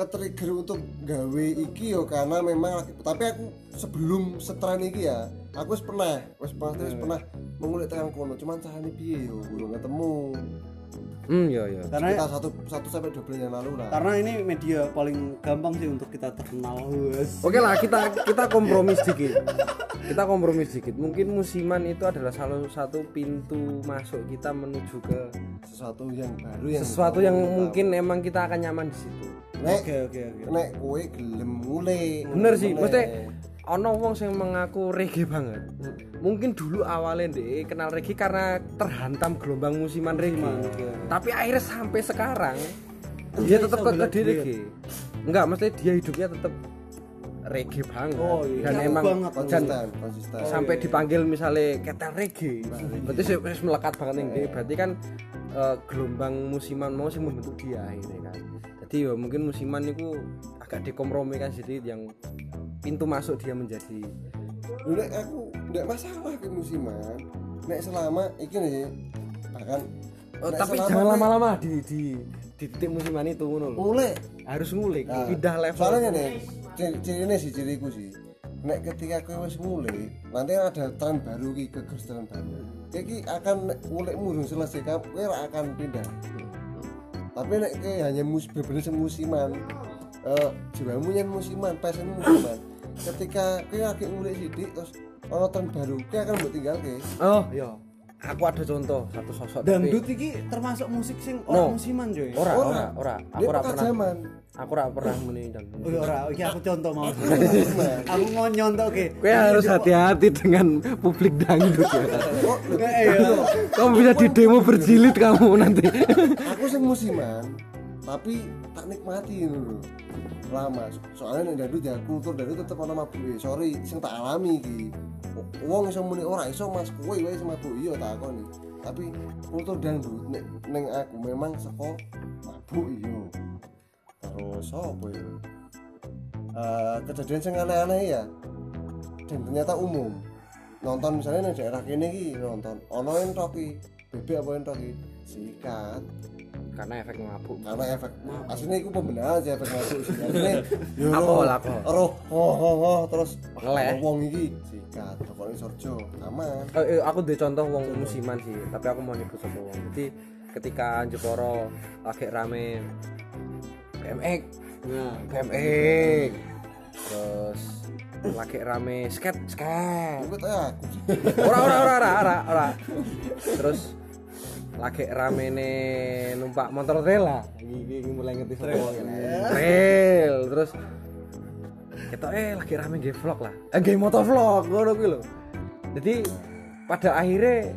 ketrigger untuk gawe iki yo karena memang tapi aku sebelum setren iki ya aku pernah wis pernah wis Hmm. pernah mengulik tekan kono cuman carane piye yo belum ketemu hmm ya ya. Kita karena satu satu sampai dua bulan yang lalu lah. Karena ini media paling gampang sih untuk kita terkenal oke lah kita kita kompromi sedikit. Kita kompromi sedikit. Mungkin musiman itu adalah salah satu pintu masuk kita menuju ke sesuatu yang baru yang sesuatu yang tahu. mungkin emang kita akan nyaman di situ. Nek oke oke oke. nek kowe gelem mulai. Bener sih. Mulai. mesti ono wong sing mengaku reggae banget. Mungkin dulu awalnya deh kenal reggae karena terhantam gelombang musiman reggae. Tapi akhirnya sampai sekarang dia tetap ke, ke reggae. Enggak mesti dia hidupnya tetap reggae banget. Oh, iya. dan Iya, emang banget. dan konsisten sampai dipanggil misalnya ketel reggae. Berarti sih melekat banget nih dia berarti kan eh, gelombang musiman mau sih membentuk dia akhirnya kan jadi ya mungkin musiman itu agak dikompromikan sedikit yang pintu masuk dia menjadi nek aku ndak masalah ke musiman. Nek selama iki nih bahkan Oh, tapi jangan lama-lama di di di titik musiman itu ngono lho. mulai harus ngulik Nah, pindah level Soalnya nih, ciri, ciri sih ciriku sih. Nek ketika kowe wis mulai, nanti ada tren baru ki geger tren baru. Iki akan ngulikmu urung selesai kamu kowe akan pindah. Tapi nek kowe hanya mus bener musiman, eh jiwamu yang musiman, passionmu musiman. Ketika kowe lagi ngulik sidik terus ono tren baru kayak akan mbok tinggalke oh Iya. Aku ada contoh satu sosok Dangdut tapi- iki termasuk musik sing No. ora musiman, coy. ora Ora. ora ora aku ora pernah zaman aku ora pernah muni dangdut Oh iya, ora, iki aku contoh mau. aku mau nyontoke. Kowe harus hati-hati dengan publik dangdut ya. oh Iya. Kamu bisa di demo berjilid kamu nanti. aku sing musiman tapi tak nikmati lho. Lama. Soalnya nek dangdut ya kultur dangdut tetep ana mabuke. Sorry sing tak alami iki. Wong iso muni ora iso mas. Kowe wae sing mabuk. Iya tak akoni tapi kultur dangdut nek ning aku memang saka mabuk iya. Terus apa ya? Eh, kejadian sing aneh-aneh ya. Dan ternyata umum. Nonton misalnya ning daerah kene iki nonton. Ono yang toki bebek apa yang toki sikat Karena efek mabuk. karena efek aslinya itu pembenaran sih efek mabuk sih aslinya yo Alkohol, alkohol. roh oh, oh, oh, terus Ngeleh. wong iki sikat pokoknya sorjo aman Eh, eh, aku di contoh wong musiman sih, tapi aku mau nyebut satu wong. Jadi ketika Jeporo lagi rame BMX, Nah, BMX, terus lagi rame skate, skate. ikut ya aku ora ora ora ora ora ora terus lagi rame nih numpak motor trail lah. Iki mulai ngerti trail trail terus kita eh lagi rame game vlog lah. Eh game motor vlog ngono kuwi lho. Jadi pada akhirnya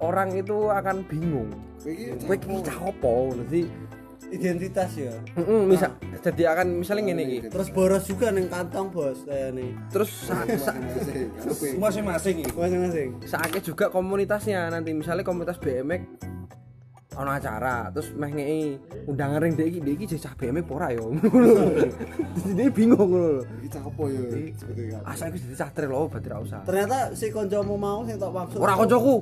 orang itu akan bingung. Iki kowe iki cah opo? Jadi identitas ya. heeh misal jadi akan misalnya ngene iki Terus boros juga ning kantong, Bos, kayak nih. terus masing-masing iki Masing-masing. saatnya juga komunitasnya. Nanti misalnya komunitas BMX ono acara terus meh ngei undangan ring dek iki. Dek iki jecah BMX apa ora yo jadi dia bingung ngono lho. Iki cah apa ya? Asa iku jadi cah trail lho berarti ra usah. Ternyata si koncomu mau sing tak maksud. ora koncoku.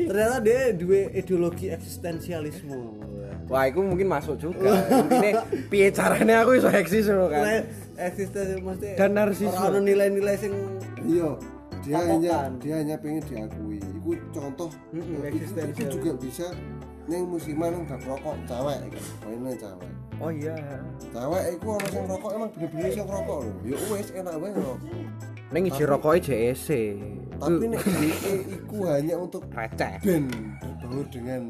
Ternyata dia dua ideologi eksistensialisme. Wah itu mungkin masuk juga. Intinya piye caranya aku iso eksis ngono kan? Eksistensi mesti Dan narsisme. Ora ono nilai-nilai sing iya dia hanya dia hanya pengen diakui. Itu contoh Mm-mm, itu, itu juga bisa neng musiman yang gak rokok cewek poinnya cewek. Oh iya. Cewek itu orang yang rokok emang bener-bener sing rokok loh ya wes enak wae rokok ning iji rokoknya JEC tapi nek DE iku hanya untuk receh. band berbau dengan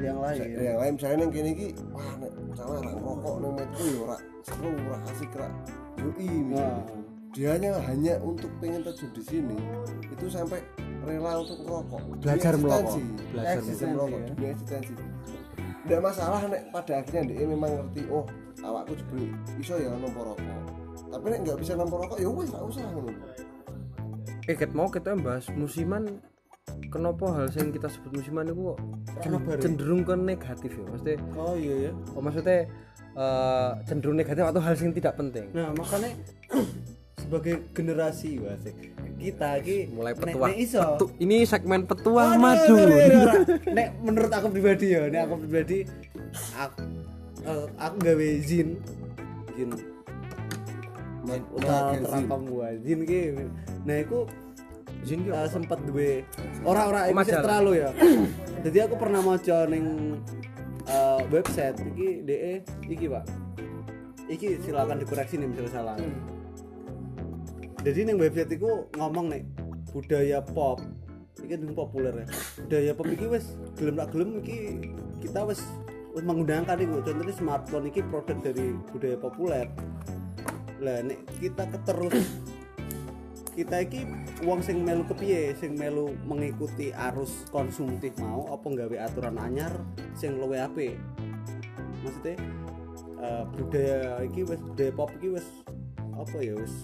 yang lain. yang lain misalnya neng kene iki wah nek cewek ra rokok neng metro ya ora seru ora asik ra yoi misalnya. Nah, dia hanya hanya untuk pengen terjun di sini itu sampai rela untuk merokok. Belajar merokok. Belajar merokok ya. demi eksistensi. Tidak masalah nek pada akhirnya dia memang ngerti oh awakku juga iso ya nomor rokok. Tapi nek nggak bisa nomor rokok ya wes nggak usah ngono. Eh ket mau kita bahas musiman kenapa hal yang kita sebut musiman itu cenderung ke negatif ya? Maksudnya Oh iya ya. oh, maksudnya eh, cenderung negatif atau hal yang tidak penting? Nah, makanya sebagai generasi wasik kita iki mulai nek- petua nek iso. Petu- ini segmen petualang Aduh, maju aduh, aduh, aduh. nek menurut aku pribadi ya nek aku pribadi aku, eh, aku gawe zin. Zin. Nek- utara nek terakam gua. Zin ki nah ki uh, sempat duwe ora-ora Oh, iku majalah. terlalu ya. Jadi aku pernah maca ning uh, website iki DE iki Pak. Iki silakan dikoreksi nih misalnya salah. Jadi ning website iku ngomong nih budaya pop. Iki dulu populer ya. Budaya pop iki wis gelem tak gelem iki kita wis wis menggunakan iku. Contohnya smartphone iki produk dari budaya populer. Lah nek kita keterus kita iki uang sing melu kepiye? Sing melu mengikuti arus konsumtif mau apa nggawe aturan anyar sing luwe apik? Maksudnya eh, budaya iki wis budaya pop iki wis apa ya wis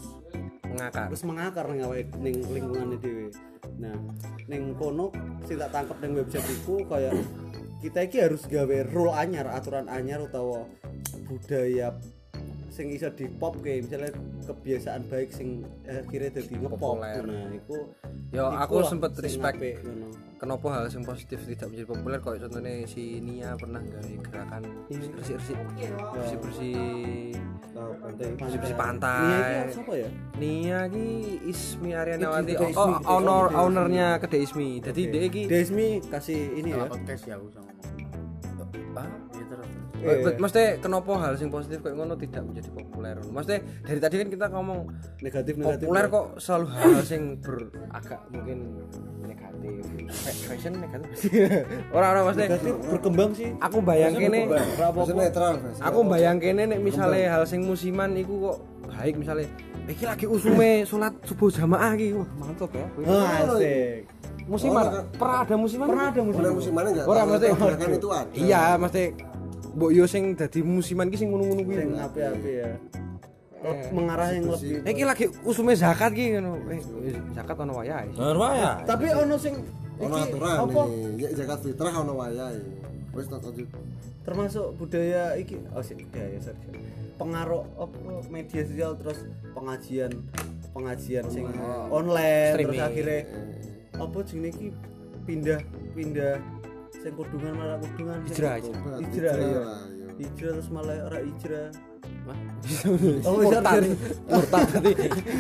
mengakar. wis mengakar ning awake ning lingkungan dhewe. Nah ning kono sing tak tangkep ning website iku kayak kita iki harus gawe rule anyar aturan anyar utawa budaya sing iso di pop kayak misalnya kebiasaan baik sing akhirnya jadi ngepop Populer. nah iku Ya, aku lah sempet respect. ngono. kenapa hal yang positif tidak menjadi populer kalau contohnya si Nia pernah nggak gerakan bersih bersih bersih bersih pantai. Bersih pantai. pantai. Nia siapa ya? Nia ki Ismi Arianawati oh, Ismi, oh, owner Ismi. ownernya kedai Ismi. Jadi dia ki Desmi kasih ini ya. podcast ya aku sama Ah, ya Eh, Maksudnya kenapa hal sing positif kayak ngono tidak menjadi populer? Maksudnya dari tadi kan kita ngomong negatif negatif populer kok selalu hal sing ber agak mungkin negatif. Fa- Fashion negatif. Orang-orang maksudnya negatif berkembang sih. Aku bayang kene netral aku bayang kene nek misalnya hal sing musiman iku kok baik misalnya iki lagi usume sholat subuh jamaah iki. Wah mantap ya. Ah, asik. Musiman. Oh, pernah ada musiman? Pernah ada Mulai musimannya enggak? Ora, tapi gerakan itu ada. iya mesti mbok yo sing dadi musiman ki sing ngono-ngono kuwi. Sing api-api ya. Mengarah yang lebih Eh, iki lagi usume zakat ki ngono. Eh zakat ono wayahe. Bener ya. tapi ono sing Ono iki aturan apa? nih, ya zakat fitrah ono wayahe. Wis tak lanjut. termasuk budaya iki oh sih budaya sorry sorry. pengaruh apa media sosial terus pengajian pengajian sing online. terus akhirnya apa jenenge iki? Pindah pindah sing kudungan malah kudungan Hijrah, hijrah. Tobat, hijrah ya lah, iya. hijrah terus malah ora hijrah. Wah, oh bisa murtad murtad tadi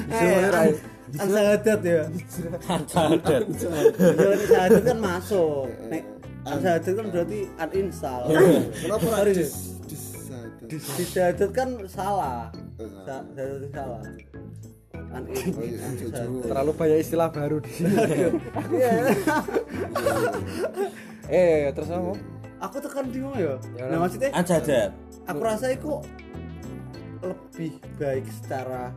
eh an sahadat ya. Ya nek sahadat kan masuk. Nek an sahadat kan berarti uninstall. Kenapa di sahadat kan salah. Sa- sahadat itu salah. An Oh iya, terlalu banyak istilah baru di sini. Iya. eh terus apa aku tekan di mana ya Ya, nah maksudnya Anjadat. aku rasa itu lebih baik secara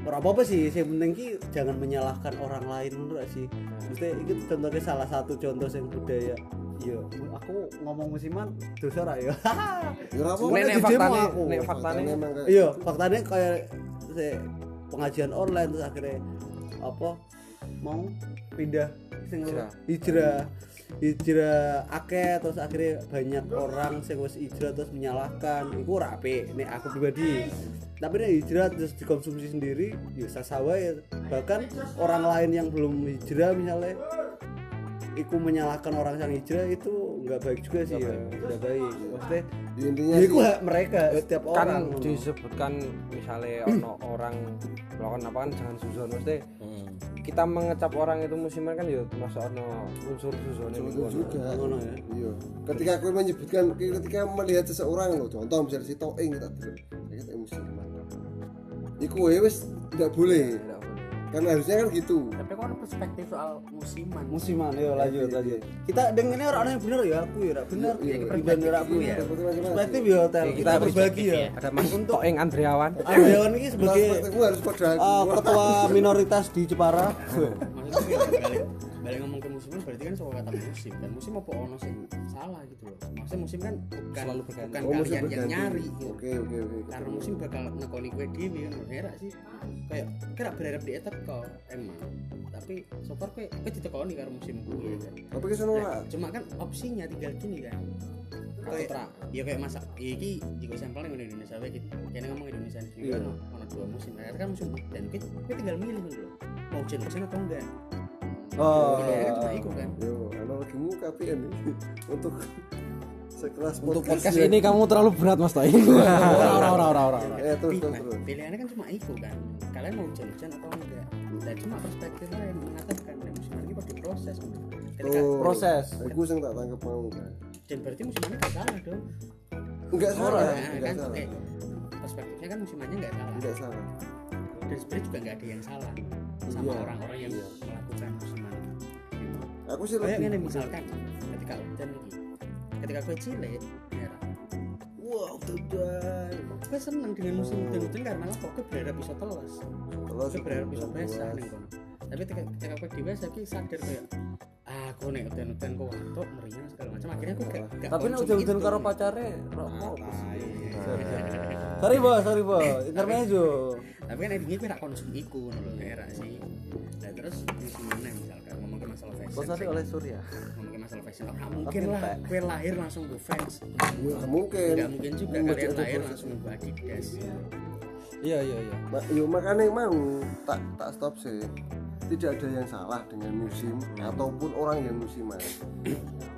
ora apa-apa sih yang penting ki jangan menyalahkan orang lain menurut sih maksudnya itu contohnya salah satu contoh yang budaya iya aku ngomong musiman dosa ora ya Ya ora apa. Nek- nek di demo faktane aku. nek faktane iya faktanya kayak se pengajian online terus akhirnya apa mau pindah sing Hijrah. hijrah hijrah akeh terus akhirnya banyak orang sing wis hijrah terus menyalahkan. Iku ora nek aku pribadi. Tapi nek hijrah terus dikonsumsi sendiri ya sah wae. Bahkan orang lain yang belum hijrah misalnya iku menyalahkan orang yang hijrah itu nggak baik juga sih ya nggak baik maksudnya Ya, intinya ya iku hak mereka setiap kan orang disebutkan misalnya ono orang melakukan apa kan jangan suzon mesti Hmm. kita mengecap orang itu musiman kan ya termasuk ono unsur suzon itu juga. ngono ya Iya. Ketika aku menyebutkan ketika melihat seseorang loh, contoh misalnya si Toeng kita dulu, ya kita emosi Iku ya wis tidak boleh. Kan harusnya kan gitu. tapi ada perspektif soal musiman. Musiman yo lanjut lanjut. Kita dengarnya orang yang bener ya aku ya bener. Iya, iya. bener aku ya Perspektif masing-masing. perspektif ya hotel. Iya, kita berbagi ya. ada mas Toeng Andriawan. Andrewan ini sebagai uh, ketua minoritas di Jepara balik ngomong ke musiman berarti kan soal kata musim. Dan musim apa ono sing salah gitu loh? Maksudnya musim kan bukan Selalu berganti. bukan Oh, musim kalian yang nyari gitu. Oke, oke, oke. karena musim bakal ngekoni kue dewi kan. Herak sih. Kayak kira berharap di etek kok emang. Tapi so far kue kue ditekoni karo musim gue kan Tapi ke sono Nah, cuma kan opsinya tinggal gini kan. Kayak tra ya kayak masak. Iki jika sampelnya ngomong Indonesia wae gitu. Kayaknya ngomong Indonesia juga kan ono dua musim. Akhirnya kan musim dan kita, tinggal milih dulu mau hujan hujan atau enggak oh. Kan cuma itu kan? Yo, analogimu KPN ini untuk sekelas untuk podcast podcast ini kamu terlalu berat mas Toeng ora ora ora ora ora. Eh, terus terus Nah, terus. pilihannya kan cuma itu kan? Kalian mau hujan hujan atau enggak? Dan cuma perspektifnya yang mengatakan dan musim ini kok diproses ketika Oh, proses. Aku sing tak tangkep mau kan. dan berarti musimannya nggak salah dong. Enggak salah, Nah, enggak kan? salah. perspektifnya kan musimannya nggak salah. Enggak salah. dan sebenarnya juga nggak ada yang salah sama Iya, orang-orang yang melakukan musiman Aku sih kayak gini misalkan ketika hujan ini ketika kue cilik ya. Wow hujan kue seneng dengan musim hujan hujan karena apa kue berharap bisa telas. Kue berharap bisa basah nih kono tapi ketika ketika kue dewasa kue sadar kayak ah aku nih hujan hujan kok watuk meriang segala macam. Akhirnya kue gak gak tapi nek itu. karo pacare rokok. Sorry bos sorry bos intermezzo. tapi kan endingnya kue gak konsum iku ngono lho era sih. Nah terus ngomong ke masalah fashion bos tadi oleh Surya. Ngomong ke masalah fashion oh, mungkin lah. kue lahir langsung gue fans. Nggak mungkin. nggak mungkin juga kalian lahir langsung gue adidas. Iya iya iya. Yo makanya mau tak tak stop sih. Tidak ada yang salah dengan musim ataupun orang yang musiman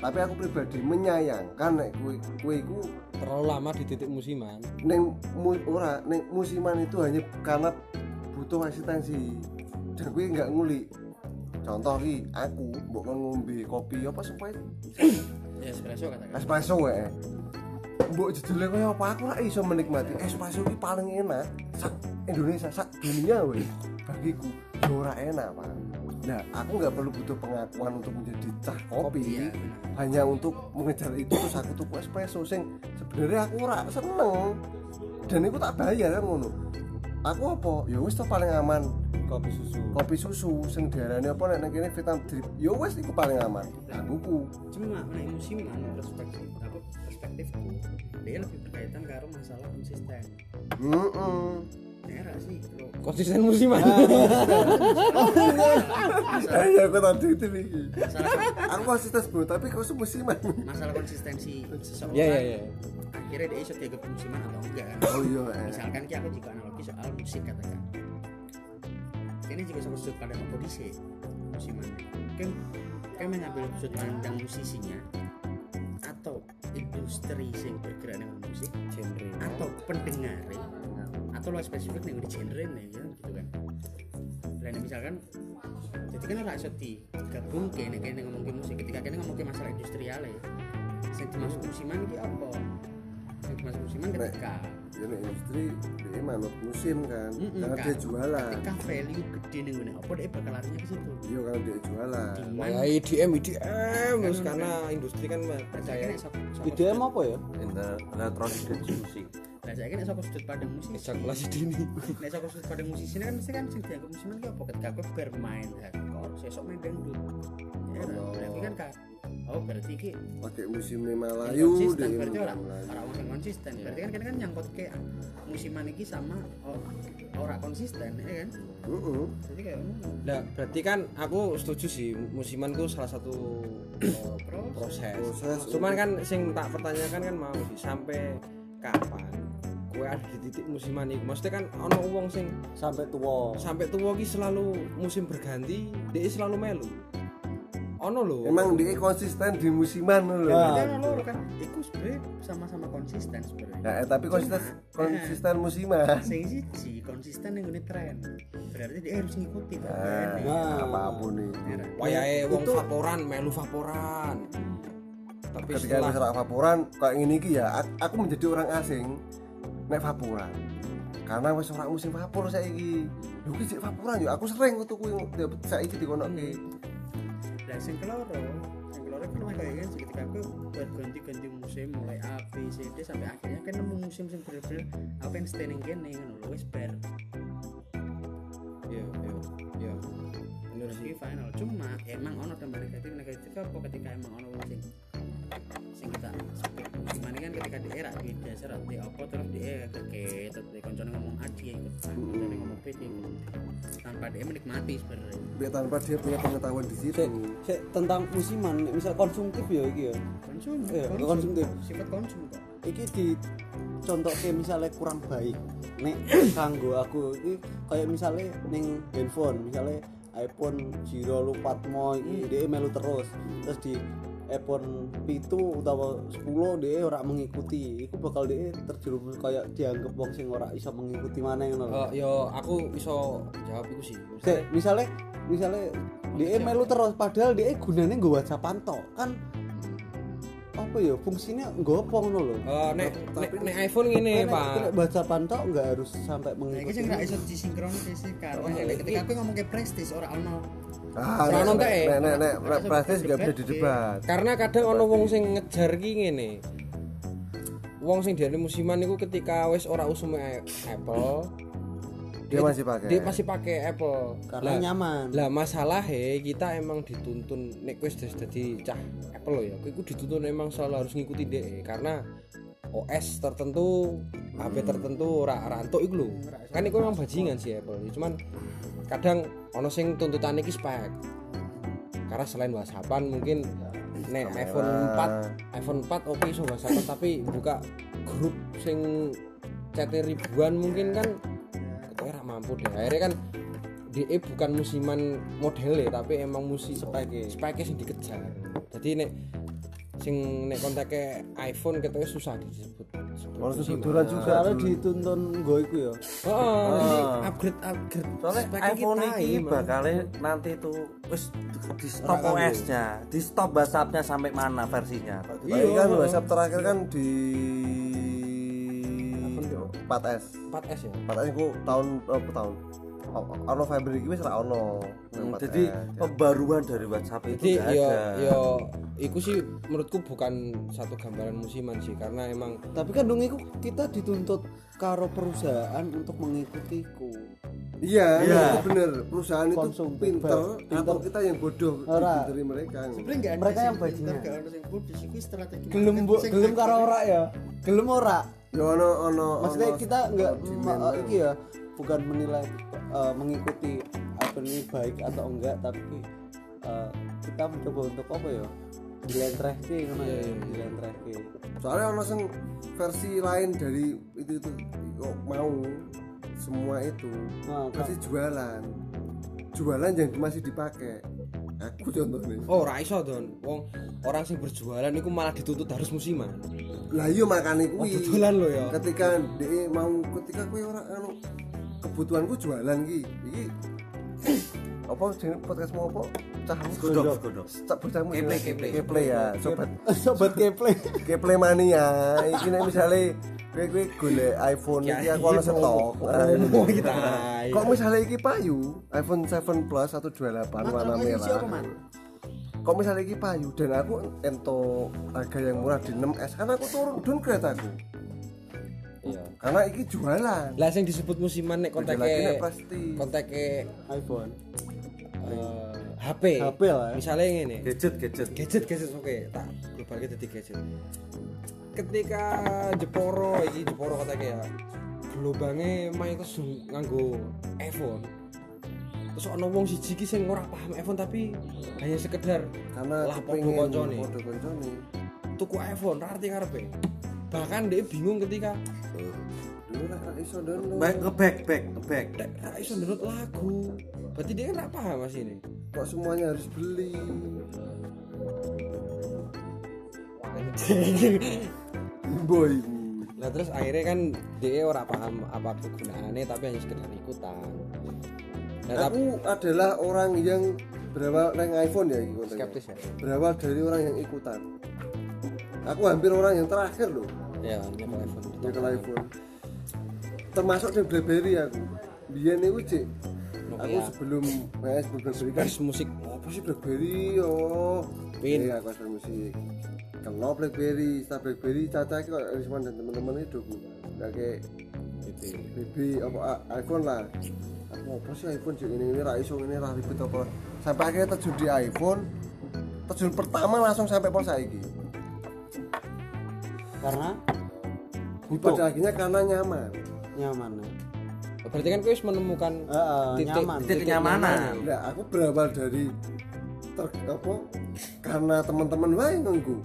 tapi aku pribadi menyayangkan nek kue kue ku terlalu lama di titik musiman. neng mu, ora neng musiman itu hanya karena butuh asistensi. Dan gue nggak ngulik contoh ki aku mbok ngombe kopi apa supaya ya espresso katakan. Espresso ya mbok jejele kaya apa? Aku ora iso menikmati. Espresso iki paling enak sak Indonesia sak dunia weh. Bagiku ya ora enak pak. Nah aku nggak perlu butuh pengakuan untuk menjadi cah kopi. Iya, hanya untuk mengejar itu terus aku tuku espresso. Sing sebenarnya aku ora seneng. Dan itu tak bayar kan ngono aku apa? Ya wis to paling aman. Kopi susu. Kopi susu sing diarani apa nek nang kene vitamin drip. Ya wis iku paling aman. Akuku cuma nek musiman perspektif apa perspektifku dia lebih berkaitan karo masalah konsisten. Heeh daerah sih lo konsisten musiman ya aku tadi itu masalah aku konsisten bro tapi kau musiman masalah konsistensi seseorang ya ya ya akhirnya dia iso dianggap musiman atau enggak. Oh iya eh. misalkan ki aku juga analogi soal musik katakan. Ini juga sama sudut pandang dhisik musiman. Kan kan mengambil sudut pandang musisinya atau industri yang bergerak dengan musik genre. atau pendengar atau lo spesifik nih di genre nih ya gitu kan. Lain misalkan jadi kan ora iso digabung kene kene ngomong ke musik. Ketika kene ngomong ke masalah industrial ya sing dimaksud musiman iki apa? Sing dimaksud musiman ketika ya nek industri dia manut musim kan Mm-mm, karena kan. dia jualan. Ketika value gede nih ngene apa dia bakal larinya ke situ? Iya karena dia jualan. Ya IDM IDM terus karena industri kan percaya IDM apa ya? Elektronik dan musik Lah saya kira sok sudut pandang musisi. ejakulasi dini Nek sok sudut pandang musisi ini kan mesti kan sing dianggap musiman ki apa ketika aku bermain hardcore, sesok main dangdut. Ya, berarti kan kak Oh berarti ki pakai musim Melayu konsisten dia berarti orang Melayu. orang orang konsisten berarti kan kan kan nyangkut ke musiman iki sama orang konsisten ya kan Heeh. jadi kayak. Nah, berarti kan aku setuju sih musiman itu salah satu eh, proses. Proses Cuman kan sing tak pertanyakan kan mau sih sampai kapan kue ada di titik musiman itu. Maksudnya kan ono wong sing sampai tua sampai tua ki selalu musim berganti, dia selalu melu. Ono lho. emang dia konsisten di musiman lho Nah. Kan loro kan iku sebenarnya sama-sama konsisten sebenarnya ya, eh, tapi konsisten konsisten musiman sing siji konsisten yang ngene tren berarti dia harus ngikuti nah, tren Nah. apa pun nih wayahe wong Itu- vaporan melu vaporan. Tapi ketika setelah vaporan kayak iki ya ak- aku menjadi orang asing nek vaporan karena wis ora musim vapor saiki. Lho iki sik vaporan yo aku sering tuku yang saiki dikonoke dan sing keloro sing keloro kan memang kayak gitu ketika aku berganti-ganti musim mulai A B C D sampai akhirnya kan nemu musim sing bener-bener apa yang ning kene ngono lho wis bar Iya, iya, iya. Bener sih. iki final. Cuma emang ono tambah negatif negatif apa ketika emang ono wong sing sing kita musiman kan ketika di era di dasar di apa terus dia kaget terus dia koncone ngomong A dia ikut ngomong dia ikut tanpa dia menikmati sebenarnya. Biar tanpa dia punya pengetahuan di situ. Sik, tentang musiman misal konsumtif ya iki ya? Konsum Iya, konsum. konsumtif. sifat konsum kok iki di contoh misalnya kurang baik. Nek kanggo aku iki kayak misalnya ning handphone misalnya iPhone Zero lupat mo iki dia melu terus. Terus di iPhone pitu utawa 10 dia ora mengikuti iku bakal dia terjerumus kayak dianggap wong sing ora iso mengikuti mana ngono lho. Eh, yo aku iso jawab iku sih. Sik, misalnya misalnya dia melu terus padahal dia gunanya gue WhatsAppan tok kan apa ya fungsinya apa ngono lho. Eh, nek nek nek iPhone ngene, Nek- Pak. nek WhatsAppan tok nggak harus sampai Nah, ini mengikuti sing gak iso disinkronis sih karena Oh, ketika aku ngomong ke prestis ora ono. Ah nek eh. nek nek nek iso gak bisa debat, didebat. Karena kadang ono wong sing ngejar ki ngene. Wong sing diarani musiman niku ketika wis ora usume Apple, dia masih pakai dia pasti pakai Apple. karena Lah- nyaman Lah masalah he kita emang dituntun nek wis dadi cah Apple lo ya. Iku dituntun emang selalu harus ngikuti DE karena OS tertentu, HP tertentu ora entuk iku lho. Kan iku emang bajingan sih Apple. Cuman kadang ono sing tuntutan iki spek. Karena selain WhatsAppan mungkin nek iPhone 4 iPhone 4 oke iso WhatsAppan tapi buka grup sing chat ribuan mungkin kan kita ora mampu deh. Akhirnya kan DE bukan musiman modelnya tapi emang musi Speke. speke sing dikejar. Jadi nek sing nek kontaknya iPhone ketoknya susah disebut sebut Ono suduran juga. Soalnya dituntun gue iku ya. Oh, ini upgrade upgrade. Soalnya iPhone ini bakal nanti tuh wis di stop OS-nya, di stop WhatsApp-nya sampai mana versinya. Iya kan WhatsApp terakhir kan di 4S. 4S ya. 4S itu tahun apa tahun? Oh, Ono Fiber iki wis ra ono. Hmm, 4S. jadi pembaruan dari WhatsApp Jadi itu yo ada. yo iku sih menurutku bukan satu gambaran musiman sih karena emang Tapi kan dong iku kita dituntut karo perusahaan untuk mengikutiku. Iya, Iya. itu bener. Perusahaan itu Konsum pinter, pinter. atau kita yang bodoh Ora. dari mereka. Sebenarnya nggak ada Mereka sih, yang bajingan. nggak ada yang bodoh sih, strategi Gelem gelem karo ora ya. Gelem ora. Ya ono ono Maksudnya kita nggak ma- iki ya bukan menilai eh, mengikuti apa ini baik atau enggak tapi eh, kita mencoba untuk apa ya? Dilentrehke ngono ya dilentrehke. Soalnya ono sing versi lain dari itu itu kok mau semua itu Nah, masih jualan. Jualan yang masih dipakai. Aku contohnya. oh ora iso don. Wong orang sing berjualan iku malah dituntut harus musiman. Lah iya makane Oh, kuwi. dodolan lo ya. ketika dia mau ketika kue orang anu kebutuhanku jualan ki iki apa jeneng podcast mau apa? Cahmu? Godok, godok. cak bocahmu Keple, keple. keple ya? sobat. Sobat keple keple mania. Iki nek misale kowe kowe golek iPhone iki aku ono stok Oh kita. kok misalnya iki payu iPhone 7 Plus 128 warna merah. kok misalnya iki payu dan aku ento harga yang murah di 6S karena aku turun downgrade aku. Iya. karena iki jualan. Lah sing disebut musiman nek konteke konteke iPhone eh, HP. HP lah ya. Misalnya ngene. Gadget, gadget. gadget gadget oke. Tak globalnya jadi gadget. Ketika Jeporo iki Jeporo katanya ya gelombangnya main terus nganggo iPhone. Terus ono wong siji ki sing ora paham iPhone tapi hanya sekedar karena kepengin koncone. podo koncone. Tuku iPhone ra arti karepe bahkan dia bingung ketika dulu lah ra iso download Back ngeback, back, ngeback. "Dek, ra iso download lagu berarti dia kan paham mas ini kok semuanya harus beli boy Nah terus akhirnya kan dia ora paham apa kegunaannya tapi hanya sekedar ikutan. Nah, tapi aku adalah orang yang berawal neng iPhone ya kontennya. skeptis ya. berawal dari orang yang ikutan aku hampir orang yang terakhir loh Ya, nyekel iPhone. nyekel iPhone termasuk yang BlackBerry aku biyen niku cek aku sebelum sebelum BlackBerry kan musik. apa sih BlackBerry oh Pin. iya aku asal musik. Kenal BlackBerry setelah BlackBerry caca itu Risman dan teman-teman itu kayak Gitu. BB apa iPhone lah. Aku apa sih iPhone sih ini ini raiso ini lah ribet apa? Sampai akhirnya terjun di iPhone. Terjun pertama langsung sampai pol saiki. Karena pada akhirnya karena nyaman nyaman ya. Berarti kan kau menemukan Heeh, titik nyaman. Titik nyamanan. nah aku berawal dari ter, apa karena teman-teman wae nganggu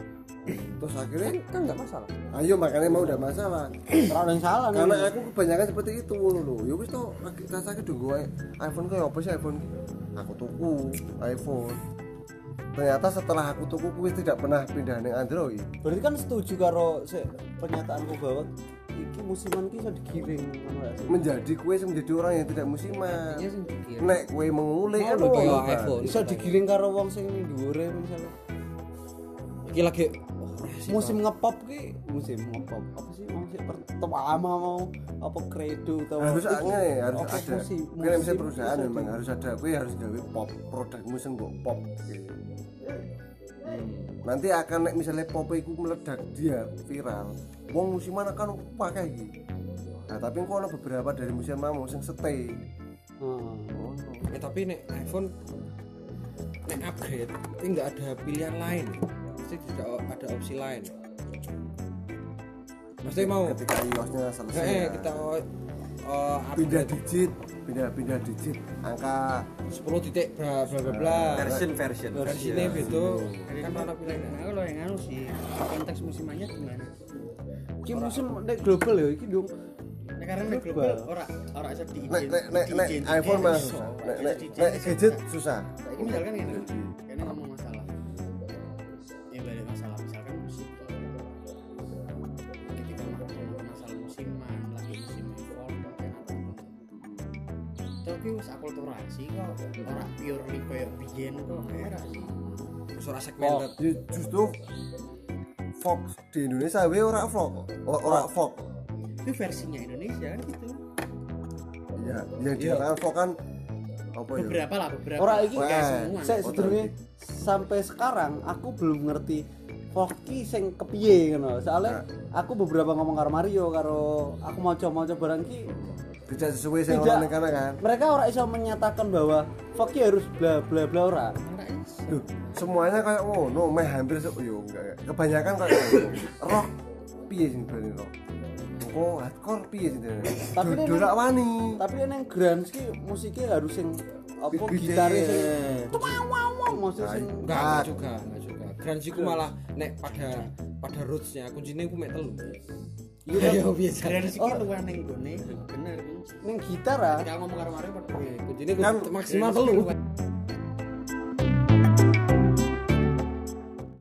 terus akhirnya kan nggak masalah. ayo makanya mau udah masalah Terlalu yang salah nih. karena aku kebanyakan seperti itu lho ya wis to lagi rasake do gue iPhone kayak apa sih iPhone aku tuku iPhone ternyata setelah aku tuku kuwi tidak pernah pindah ning Android Berarti kan setuju karo se, pernyataanku bahwa iki musiman ki iso digiring menjadi kue menjadi orang yang tidak musiman Iya sing pikir. nek kue mengulik Mau lho, Pak? iPhone. Iso digiring karo wong sing ini dhuwure misalnya. Iki lagi oh, Musim ngepop ki musim ngepop. Apa sih musim pertama mau apa kredo atau harus ada harus Apa ada musim- musim perusahaan memang harus ada kue harus gawe pop produkmu sing mbok pop gitu. Nanti akan nek misalnya pop iku meledak dia viral wong musiman akan pakai gitu nah tapi kok ada beberapa dari musiman mau sing stay oh, no. Eh tapi nek iPhone nek upgrade ini nggak ada pilihan lain. Pasti tidak ada opsi lain. Pasti mau ketika iOS-nya selesai eh ya, kita uh, pindah digit pindah pindah digit angka 10 titik bla bla bla bla. Version, version. Versinya beda. Kan ada pilihan. Nah, kalau yang anu sih konteks musimannya gimana? Iki musim nek global ya iki dong. Nah, karena nek global ora ora iso di nek nek nek nek iPhone mah susah nek nek nek gadget susah misalkan ngene. Ngomong wis akulturasi kok ora purely koyo biyen kok era sih. Wis ora segmented. Justru Fox di Indonesia we ora folk ora folk itu versinya Indonesia kan gitu. Ya yang dikatakan folk kan apa ya? Beberapa lah beberapa. Ora iki semua. saya sedurunge sampai sekarang aku belum ngerti Foki sing kepiye ngono. Soalnya aku beberapa ngomong karo Mario karo aku maca-maca barang ki tidak sesuai sing orang ning kana kan? Mereka ora iso menyatakan bahwa Foki harus bla bla bla ora. Duh, semuanya kayak ngono meh hampir se yo enggak kebanyakan kayak ngono rock piye sih berarti rock? Oh hardcore piye sih Tapi tapi ini- dorak wani. Tapi neng grunge ki musiknya harus sing apa gitarnya sing wow wow wow maksudnya sing Enggak, enggak juga, enggak juga. Grunge iku malah nek pada pada rootsnya kuncinya ku mek telu. Iya, biasa. Keren sih Oh. kan ning gone bener neng gitar ah. ketika ngomong karo Mario padha Kuncinya ku Kan- maksimal telu.